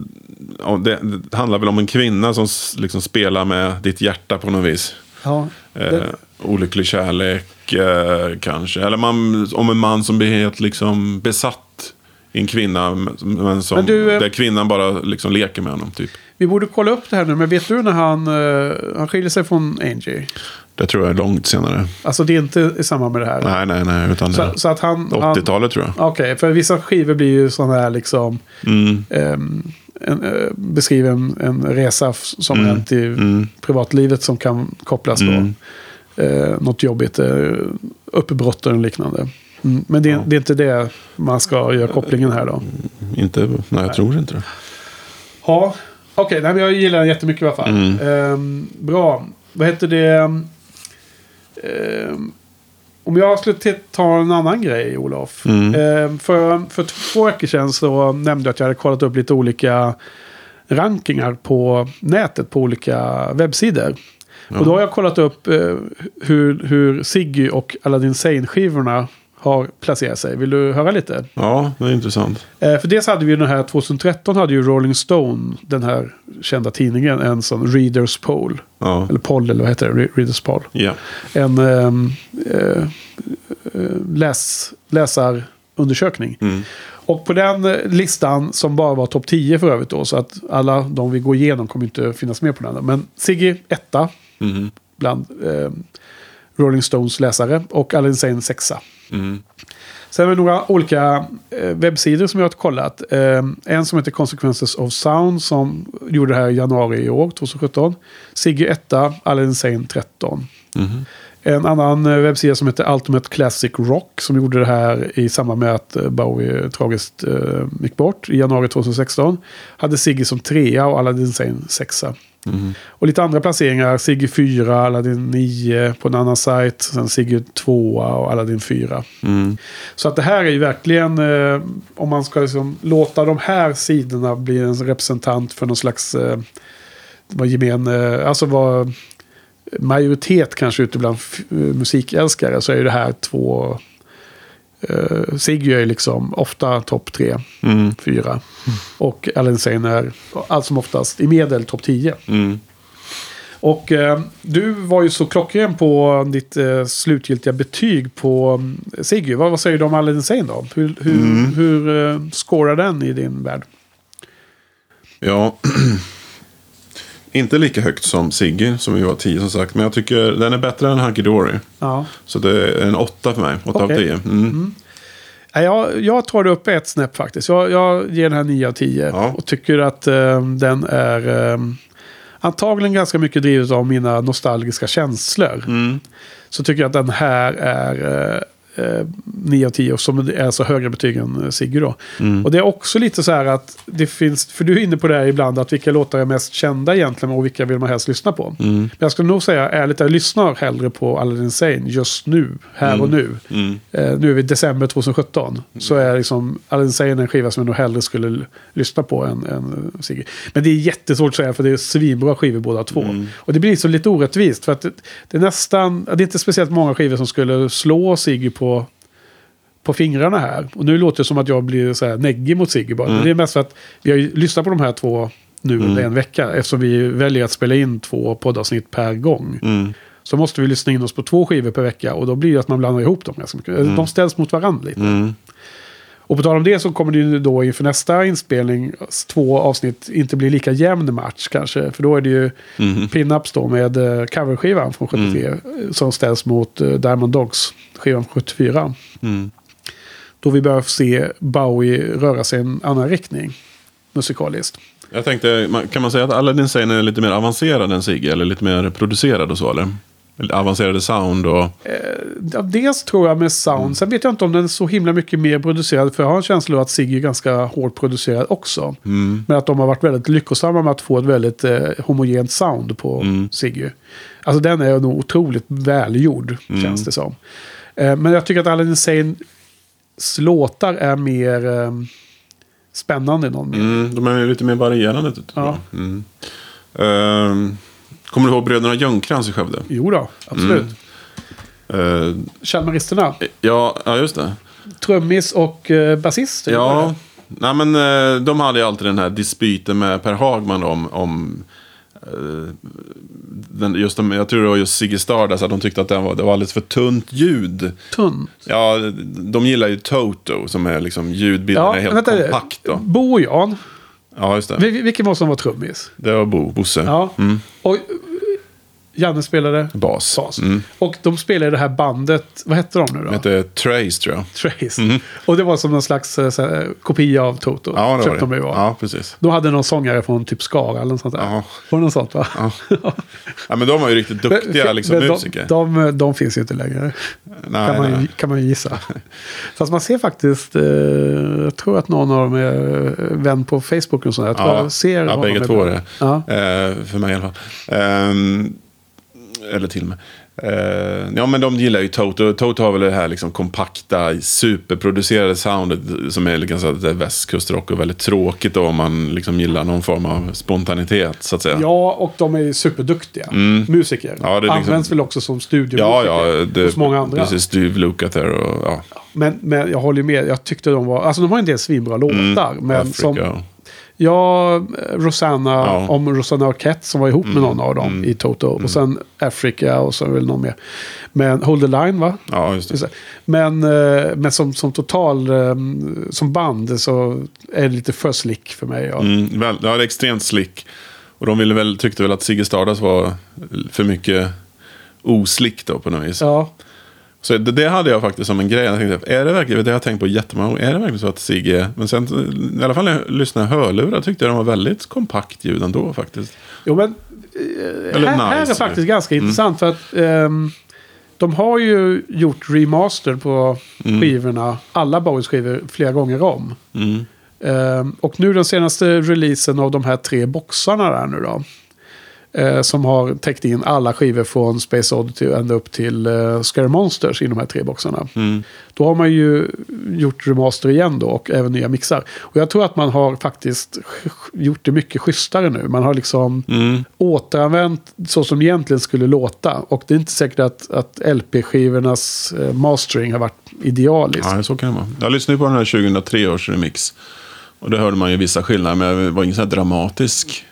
det, det handlar väl om en kvinna som liksom spelar med ditt hjärta på något vis. Ja, Eh, den, olycklig kärlek eh, kanske. Eller man, om en man som blir helt liksom besatt en kvinna. Men som, du, eh, där kvinnan bara liksom leker med honom. Typ. vi borde kolla upp det här nu, men vet du när han, eh, han skiljer sig från Angie? Det tror jag är långt senare. Alltså det är inte i samband med det här. Nej, nej, nej. Utan Så, så att han... han 80-talet tror jag. Okej, för vissa skivor blir ju sådana här liksom... Mm, ehm, en, eh, beskriver en, en resa som Mm, hänt i mm, privatlivet som kan kopplas då. mm. Eh, något jobbigt, eh, uppbrott och liknande. Mm, men det, Ja. det är inte det man ska göra kopplingen här då. Inte, nej, jag tror inte det. Ja, okej, nej, men jag gillar den jättemycket i alla fall. Mm. Ehm, bra, vad heter det? Ehm, om jag skulle ta en annan grej, Olof. Mm. Ehm, för, för två veckor sedan så nämnde jag att jag hade kollat upp lite olika rankingar på nätet på olika webbsidor. Ja. Och då har jag kollat upp eh, hur, hur Siggy och Aladdin Sane-skivorna har placerat sig. Vill du höra lite? Ja, det är intressant. Eh, för dels hade vi den här 2013 hade ju Rolling Stone, den här kända tidningen, en sån Readers Poll. Ja, Eller poll, eller vad heter det? Re- Readers Poll. ja. En ehm, eh, eh, läs, läsarundersökning. Mm. Och på den listan, som bara var topp 10 för övrigt då, så att alla de vi går igenom kommer inte finnas med på den. Men Siggy etta Mm. bland eh, Rolling Stones läsare och Aladdin Sane sexa. Mm. Sen har vi några olika eh, webbsidor som jag har kollat. Eh, en som heter Consequences of Sound som gjorde det här i januari i år, 2017. Sigge 1, Aladdin Sane 13. Mm. En annan eh, webbsida som heter Ultimate Classic Rock som gjorde det här i samband med att Bowie tragiskt gick bort i januari 2016. Hade Sigge som trea och Aladdin Sane sexa. Mm. Och lite andra placeringar. Sigge 4, Aladdin 9 på en annan sajt. Sen Sigge 2 och Aladdin 4. Mm. Så att det här är ju verkligen, eh, om man ska liksom låta de här sidorna bli en representant för någon slags, eh, vad gemen, eh, alltså vad majoritet kanske ute bland musikälskare så är ju det här två, eh, Siggy är liksom ofta topp tre, Mm. fyra. Och Alain Sane är allt som oftast i medel topp 10. Mm. Och eh, du var ju så klockren på ditt eh, slutgiltiga betyg på um, Siggy. Vad, vad säger du om Aladdin Sane då? Hur, hur, Mm. hur eh, den i din värld? Ja, *clears throat* inte lika högt som Siggy, som ju var 10 som sagt. Men jag tycker den är bättre än Hunky Dory. Ja. Så det är en 8 för mig. 8 Okej. av 10. Mm. Nej, Jag, jag tar det upp ett snäpp faktiskt. Jag, jag ger den här 9 av 10. Ja. Och tycker att eh, den är eh, antagligen ganska mycket drivet av mina nostalgiska känslor. Mm. Så tycker jag att den här är eh, eh, 9 av 10. Och som är så högre betyg än eh, Sigge då. Mm. Och det är också lite så här att det finns, för du är inne på det här ibland, att vilka låtar är mest kända egentligen och vilka vill man helst lyssna på. Mm. Men jag skulle nog säga ärligt, jag lyssnar hellre på Aladdin Sane just nu, här och nu. Mm. Eh, nu är vi i december 2017. Så är liksom Aladdin Sane en skiva som jag nog hellre skulle lyssna på än, än Sigge. Men det är jättesvårt att säga för det är svinbra skivor båda två. Mm. Och det blir så lite orättvist för att det, det är nästan, det är inte speciellt många skivor som skulle slå Sigge på på fingrarna här. Och nu låter det som att jag blir så här neggig mot Sigge bara. Men det är mest för att vi har ju lyssnat på de här två nu under en vecka. Eftersom vi väljer att spela in två poddavsnitt per gång. Mm. Så måste vi lyssna in oss på två skivor per vecka. Och då blir det att man blandar ihop dem ganska mycket. De ställs mot varandra lite. Mm. Och på tal om det så kommer det ju då inför nästa inspelning två avsnitt inte bli lika jämn match kanske. För då är det ju Mhm. pin-ups då med eh, coverskivan från 73 Mm. som ställs mot eh, Diamond Dogs skivan från 74. Mm. Då vi börjar få se Bowie röra sig i en annan riktning musikaliskt. Jag tänkte, kan man säga att Aladdin Sane är lite mer avancerad än Sigge? Eller lite mer producerad och så eller? Avancerade sound och... Ja, dels tror jag med sound. Mm. Sen vet jag inte om den är så himla mycket mer producerad. För jag har en känsla av att Siggy är ganska hårt producerad också. Mm. Men att de har varit väldigt lyckosamma med att få ett väldigt eh, homogent sound på Mm. Siggy. Alltså den är nog otroligt välgjord, Mm. känns det som. Eh, men jag tycker att Aladdin Sane låtar är mer eh, spännande i någon mening. Mm, de är lite mer varierande. Ja. Mm. Ehm, kommer du ihåg bröderna Ljungcrantz i Skövde? Jo då, absolut. Mm. Uh, Chalmaristerna, ja, ja, just det. trummis och eh, basist. är Ja, nej, men eh, de hade ju alltid den här dispyten med Per Hagman om, om eh, den, just de, jag tror det var just Ziggy Stardust, att de tyckte att det var, det var alldeles för tunt ljud. Tunn. Ja, de gillar ju Toto som är liksom ljudbilden är helt kompakt. Då. Bo och Jan. Ja, just det. Vil- Vilken var som var trummis? Det var Bo, Bosse. Ja. Mm. Och Janne spelade Bas. bas. Mm. Och de spelade det här bandet, vad hette de nu då? Det heter Trace tror jag. Trace. Och det var som någon slags eh, här, kopia av Toto. Ja, det var de det. vara. Ja, precis. De hade någon sångare från typ Skara eller något sånt där. Ja. Var det något sånt va? Ja. ja, men de var ju riktigt duktiga liksom, Men musiker. de, de, de finns ju inte längre. nej, kan, man, nej. kan man gissa. Fast man ser faktiskt, eh, jag tror att någon av dem är eh, vän på Facebook och sådär. Jag tror Ja, jag ser ja bägge två är det. Ja. Eh, för mig i alla fall. Ehm, eller till mig. Eh, ja, men de gillar ju Toto. Toto har väl det här liksom kompakta, superproducerade soundet som är liksom så att det är västkustrock och väldigt tråkigt då om man liksom gillar någon form av spontanitet så att säga. Ja, och de är ju superduktiga musiker. Mm. Ja, det liksom- Används väl också som ja, studiomusiker ja det, hos många andra. Precis, Steve Lukather och ja. Men, men jag håller ju med. Jag tyckte de var... Alltså de har en del svinbra låtar. Men Africa. som... Ja, Rosanna, Ja. Mm. om Rosanna Arquette som var ihop med någon av dem i Toto. Och sen Africa och så väl någon mer. Men Hold the Line va? Ja, just det. Men, eh, men som, som total, eh, som band så är det lite för slick för mig. Ja. Mm, väl, ja, det är extremt slick. Och de ville väl, tyckte väl att Ziggy Stardust var för mycket oslick då på något vis. Ja. Så det, det hade jag faktiskt som en grej. Jag tänkte, är det verkligen, det har jag tänkt på jättemånga gånger, är det verkligen så att Sigge, men sen i alla fall när jag lyssnade hörlurar tyckte jag de var väldigt kompakt ljud ändå faktiskt. Jo, men Eller här, här är nice, faktiskt ganska intressant för att ehm, de har ju gjort remaster på skivorna, alla Bowies skivor, flera gånger om. Mm. Ehm, och nu den senaste releasen av de här tre boxarna där nu då. Eh, som har täckt in alla skivor från Space Oddity ända upp till uh, Scary Monsters i de här tre boxarna. Mm. Då har man ju gjort remaster igen då och även nya mixar. Och jag tror att man har faktiskt gjort det mycket schysstare nu. Man har liksom Mm. återanvänt så som det egentligen skulle låta. Och det är inte säkert att, att LP-skivornas eh, mastering har varit idealisk. Ja, så kan det vara. Jag lyssnade på den här 2003 års remix. Och det hörde man ju vissa skillnader, men det var ingen så här dramatisk.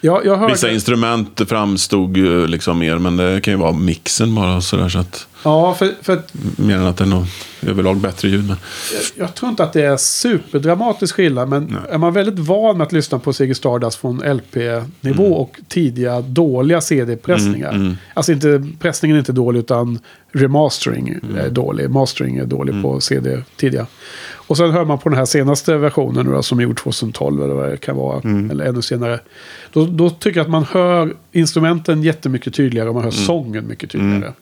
Jag, jag hörde, Vissa instrument framstod ju liksom mer, men det kan ju vara mixen bara sådär. Så att, ja, för, för att mer än att det är något överlag bättre ljud. Men, jag tror inte att det är superdramatisk skillnad. Men är man väldigt van med att lyssna på Ziggy Stardust från LP-nivå Mm. och tidiga dåliga CD-pressningar. Alltså inte, pressningen är inte dålig utan remastering Mm. är dålig. Mastering är dålig på CD tidiga. Och sen hör man på den här senaste versionen nu då, som är gjord 2012 eller vad det kan vara. Mm. Eller ännu senare. Då, då tycker jag att man hör instrumenten jättemycket tydligare och man hör Mm. sången mycket tydligare.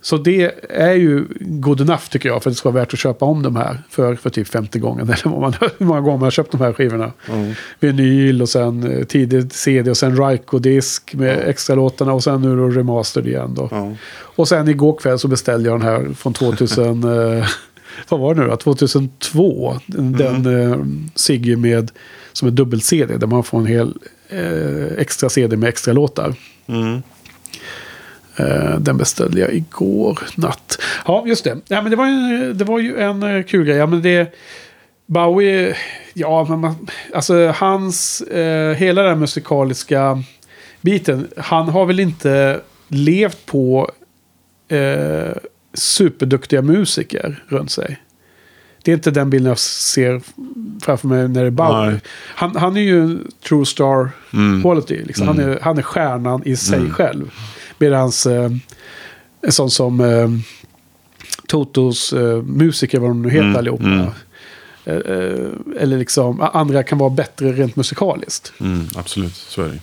Så det är ju good enough tycker jag för att det ska vara värt att köpa om de här för, för typ 50 gånger. *laughs* Eller vad man, hur många gånger man har köpt de här skivorna. Vinyl och sen eh, tidig CD och sen Ryko-disk med extra låtarna och sen nu då remastered igen då. Ja. Och sen igår kväll så beställde jag den här från 2000... *laughs* vad var det nu då? 2002. Den, den eh, Siggy med som är dubbel-CD där man får en hel eh, extra CD med extra låtar. mm. Eh, den beställde jag igår natt. Ja, just det. Ja, men det, var ju, det var ju en eh, kul grej. Ja, men det, Bowie, ja, men man, alltså hans, eh, hela den musikaliska biten. Han har väl inte levt på eh, superduktiga musiker runt sig. Det är inte den bilden jag ser framför mig när det är Bowie. Han, han är ju true star Mm. quality. Liksom. Han, är, han är stjärnan i sig själv. Medan eh, en sån som eh, Totos eh, musiker, vad de nu heter Mm, allihopa. mm. Eh, eh, eller liksom, andra kan vara bättre rent musikaliskt. Mm, absolut, så är det.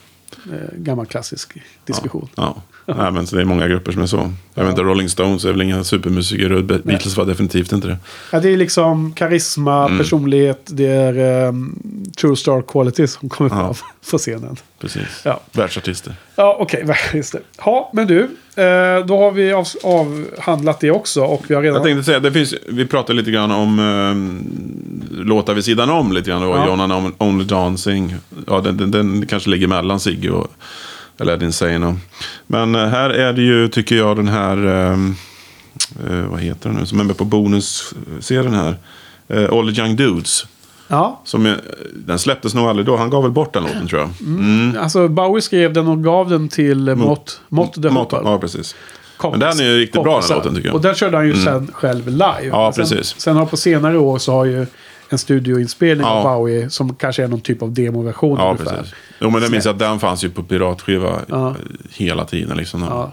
Eh, gammal klassisk diskussion. Ja. Nej, men så det är många grupper som är så. Jag vet inte, Rolling Stones är väl inga supermusiker och Be- Beatles var definitivt inte det. Ja, det är liksom karisma, Mm. personlighet, det är um, true star quality som kommer Ja. fram på scenen. Precis. Ja. Världsartister. Ja, okej, *laughs* just det. Ja, men du, eh, då har vi av, avhandlat det också och vi har redan... Jag tänkte säga, det finns, vi pratade lite grann om eh, låtar vid sidan om lite grann. Då. Ja. John Only- Dancing. Ja, den, den, den kanske ligger mellan Ziggy och eller och- Men eh, här är det ju, tycker jag, den här... Eh, eh, vad heter den nu? Som är med på bonusserien här. Eh, All the Young Dudes. Ja, Som den släpptes nog aldrig då. Han gav väl bort den låten tror jag. Mm. alltså Bowie skrev den och gav den till Mott, Mott the Mott-. Ja, precis. Kompis. Men den är ju riktigt bra, den låten, tycker jag. Mm. Och den körde han ju sen själv live. Ja, sen, precis. Sen har på senare år så har ju en studioinspelning av Ja. Bowie som kanske är någon typ av demoversion Ja, ungefär. precis. Jo, men jag minns att den fanns ju på piratskiva Ja. hela tiden. Liksom. Ja.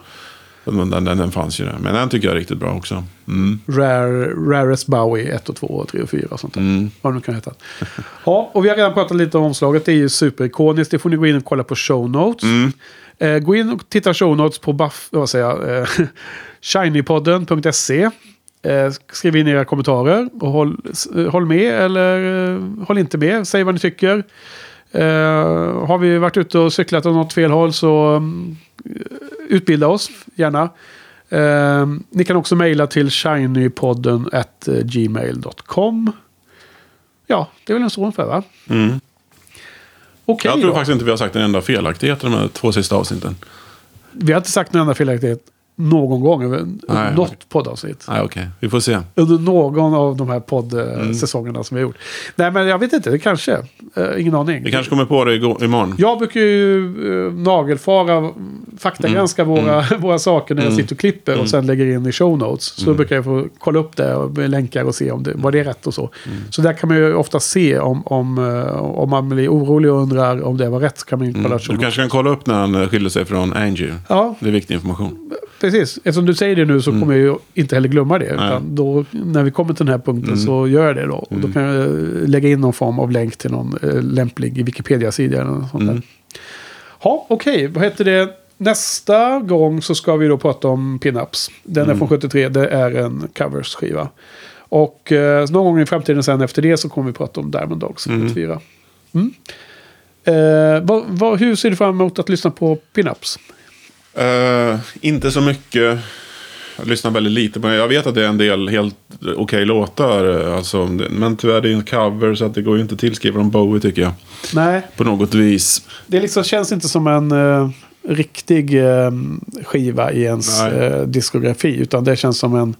Den, den, den fanns ju där. Men den tycker jag är riktigt bra också. Mm. Rare, Rarest Bowie 1 och 2 och 3 och 4 och sånt där. Mm. Vad det nu kan heta. *laughs* Ja, och vi har redan pratat lite om omslaget. Det är ju superikoniskt. Det får ni gå in och kolla på show notes. Mm. Eh, gå in och titta show notes på buff, vad säger jag, eh, *laughs* shinypodden.se. Eh, skriv in era kommentarer och håll, håll med eller eh, håll inte med. Säg vad ni tycker. Eh, har vi varit ute och cyklat åt något fel håll så mm, utbilda oss gärna. Eh, ni kan också mejla till shinypodden at eh, gmail.com. Ja, det är väl en så ungefär va? Mm. Okej Jag tror då. faktiskt inte vi har sagt en enda felaktighet i de här två sista avsnitten. Vi har inte sagt en enda felaktighet någon gång över Nej, något okej. poddavsnitt. Nej, okej. Vi får se. Under någon av de här Mm. poddsäsongerna som vi har gjort. Nej, men jag vet inte. Det kanske. Eh, ingen aning. Vi kanske kommer på det igår, imorgon. Jag brukar ju uh, nagelfara, faktagranska Mm. våra, *laughs* våra saker när jag sitter och klipper och sen lägger in i show notes. Så Mm. då brukar jag få kolla upp det och länkar och se om det, vad det är rätt och så. Mm. Så där kan man ju ofta se om, om, eh, om man blir orolig och undrar om det var rätt. Så kan man kolla Mm. Du kanske kan kolla upp när han eh, skiljer sig från Angie. Ja, Det är viktig information. Precis, eftersom du säger det nu så kommer jag ju inte heller glömma det. Mm. Mm. Utan då, när vi kommer till den här punkten så gör jag det då. Och då kan jag eh, lägga in någon form av länk till någon eh, lämplig Wikipedia-sida. Eller något sånt Mm. där. Ja, okej. Vad heter det? Nästa gång så ska vi då prata om pinups. Den Mm. är från 73. Det är en covers-skiva. Och eh, någon gång i framtiden sen efter det så kommer vi prata om Diamond Dogs från 74. Mm. Eh, vad, vad, hur ser du fram emot att lyssna på pinups? Eh, inte så mycket. Jag lyssnar väldigt lite på det. Jag vet att det är en del helt okej låtar. eh, Alltså, men tyvärr det är en cover så att det går ju inte att tillskriva dem Bowie tycker jag. Nej, På något vis. Det liksom känns inte som en eh, riktig eh, skiva i ens diskografi. Utan det känns som en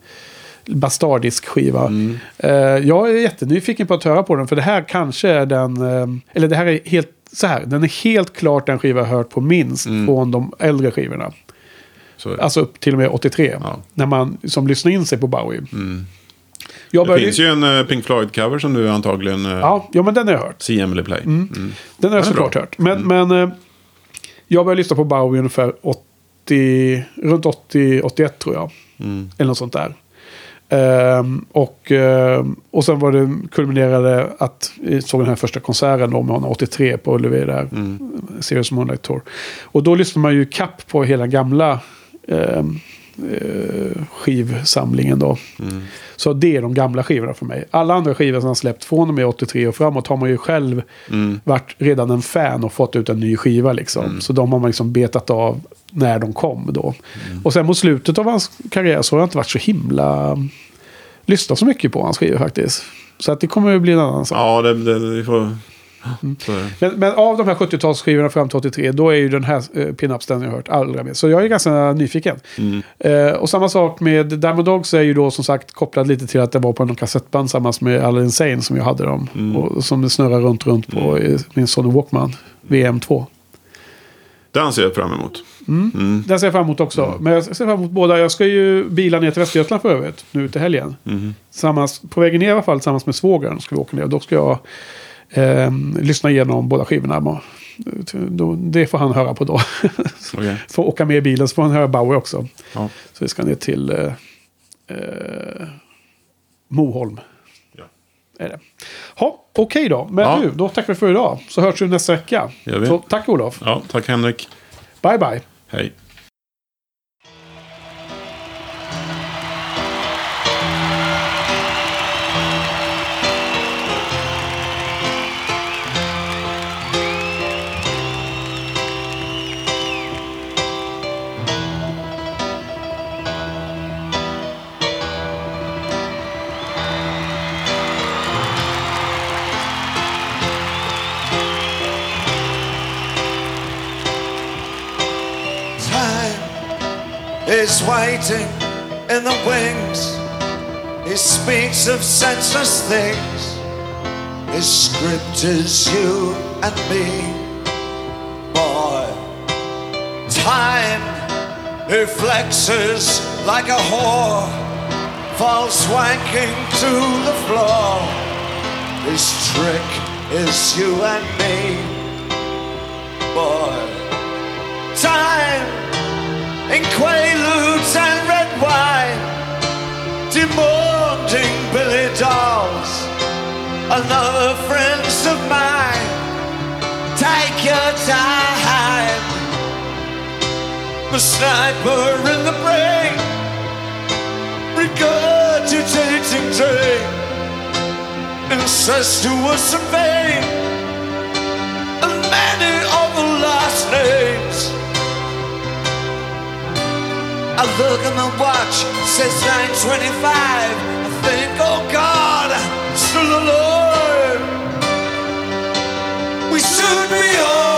bastardisk skiva. Mm. Jag är jättenyfiken på att höra på den. För det här kanske är den... Eller det här är helt... Så här, den är helt klart den skiva jag hört på minst Mm. från de äldre skivorna. Alltså upp till och med 83. Ja. När man som lyssnar in sig på Bowie. Mm. Jag Det började, finns ju en eh, Pink Floyd-cover som du antagligen uh, Ja, ja, men den har jag hört. See Emily Play. Mm. Den har jag såklart hört. Men, men eh, jag började lyssna på Bowie ungefär 80, runt 80, 81 tror jag. Mm. Eller något sånt där. Ehm, och, ehm, och sen var det kulminerade att vi såg den här första konserten då med honom 83 på Ullevi där. Mm. Serious Moonlight Tour. Och då lyssnade man ju kapp på hela gamla ehm, eh, skivsamlingen då. Mm. Så det är de gamla skivorna för mig. Alla andra skivor som har släppt från och med 83 och framåt har man ju själv Mm. varit redan en fan och fått ut en ny skiva liksom. Mm. Så de har man liksom betat av när de kom då. Och sen mot slutet av hans karriär så har jag inte varit så himla... Lyssnat så mycket på hans skivor faktiskt. Så att det kommer att bli en annan sak. Ja, det, det, vi får... Det. Men, men av de här 70-talsskivorna fram till 83, då är ju den här eh, Pinups den jag har hört allra mest. Så jag är ganska nyfiken. Mm. Eh, och samma sak med Diamond Dogs är ju då som sagt kopplad lite till att det var på någon kassettband tillsammans med All Insane som jag hade dem. Mm. Och som snurrar runt runt på i min Sony Walkman VM2. Den ser jag fram emot. Den ser jag fram emot också. Men jag ser fram emot båda. Jag ska ju bila ner till Västergötland för övrigt. Nu till helgen. Tillsammans, på vägen ner i alla fall tillsammans med svågern ska vi åka ner. Då ska jag ehm, lyssna igenom båda skivorna. Då, det får han höra på då. *laughs* Okej. *laughs* får åka med i bilen så får han höra Bauer också. Ja. Så vi ska ner till eh, eh, Moholm. Ja. Är det. Ha, Okej då. Men Ja. du, då tackar vi för idag. Så hörs vi nästa vecka. Så, tack Olof. ja, tack Henrik. Bye bye. Hej. Is waiting in the wings. He speaks of senseless things. His script is you and me, boy. Time, he flexes like a whore, falls wanking to the floor. His trick is you and me, boy time in quaaludes and red wine, demanding Billy dolls, another friends of mine. Take your time, the sniper in the brain, regurgitating train, incestuous and vain, I look at my watch, says 9.25. I think, oh God, still alive. We should be home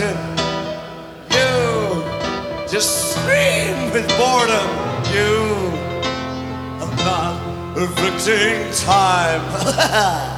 not. You just scream with boredom. You are not afflicting time. *laughs*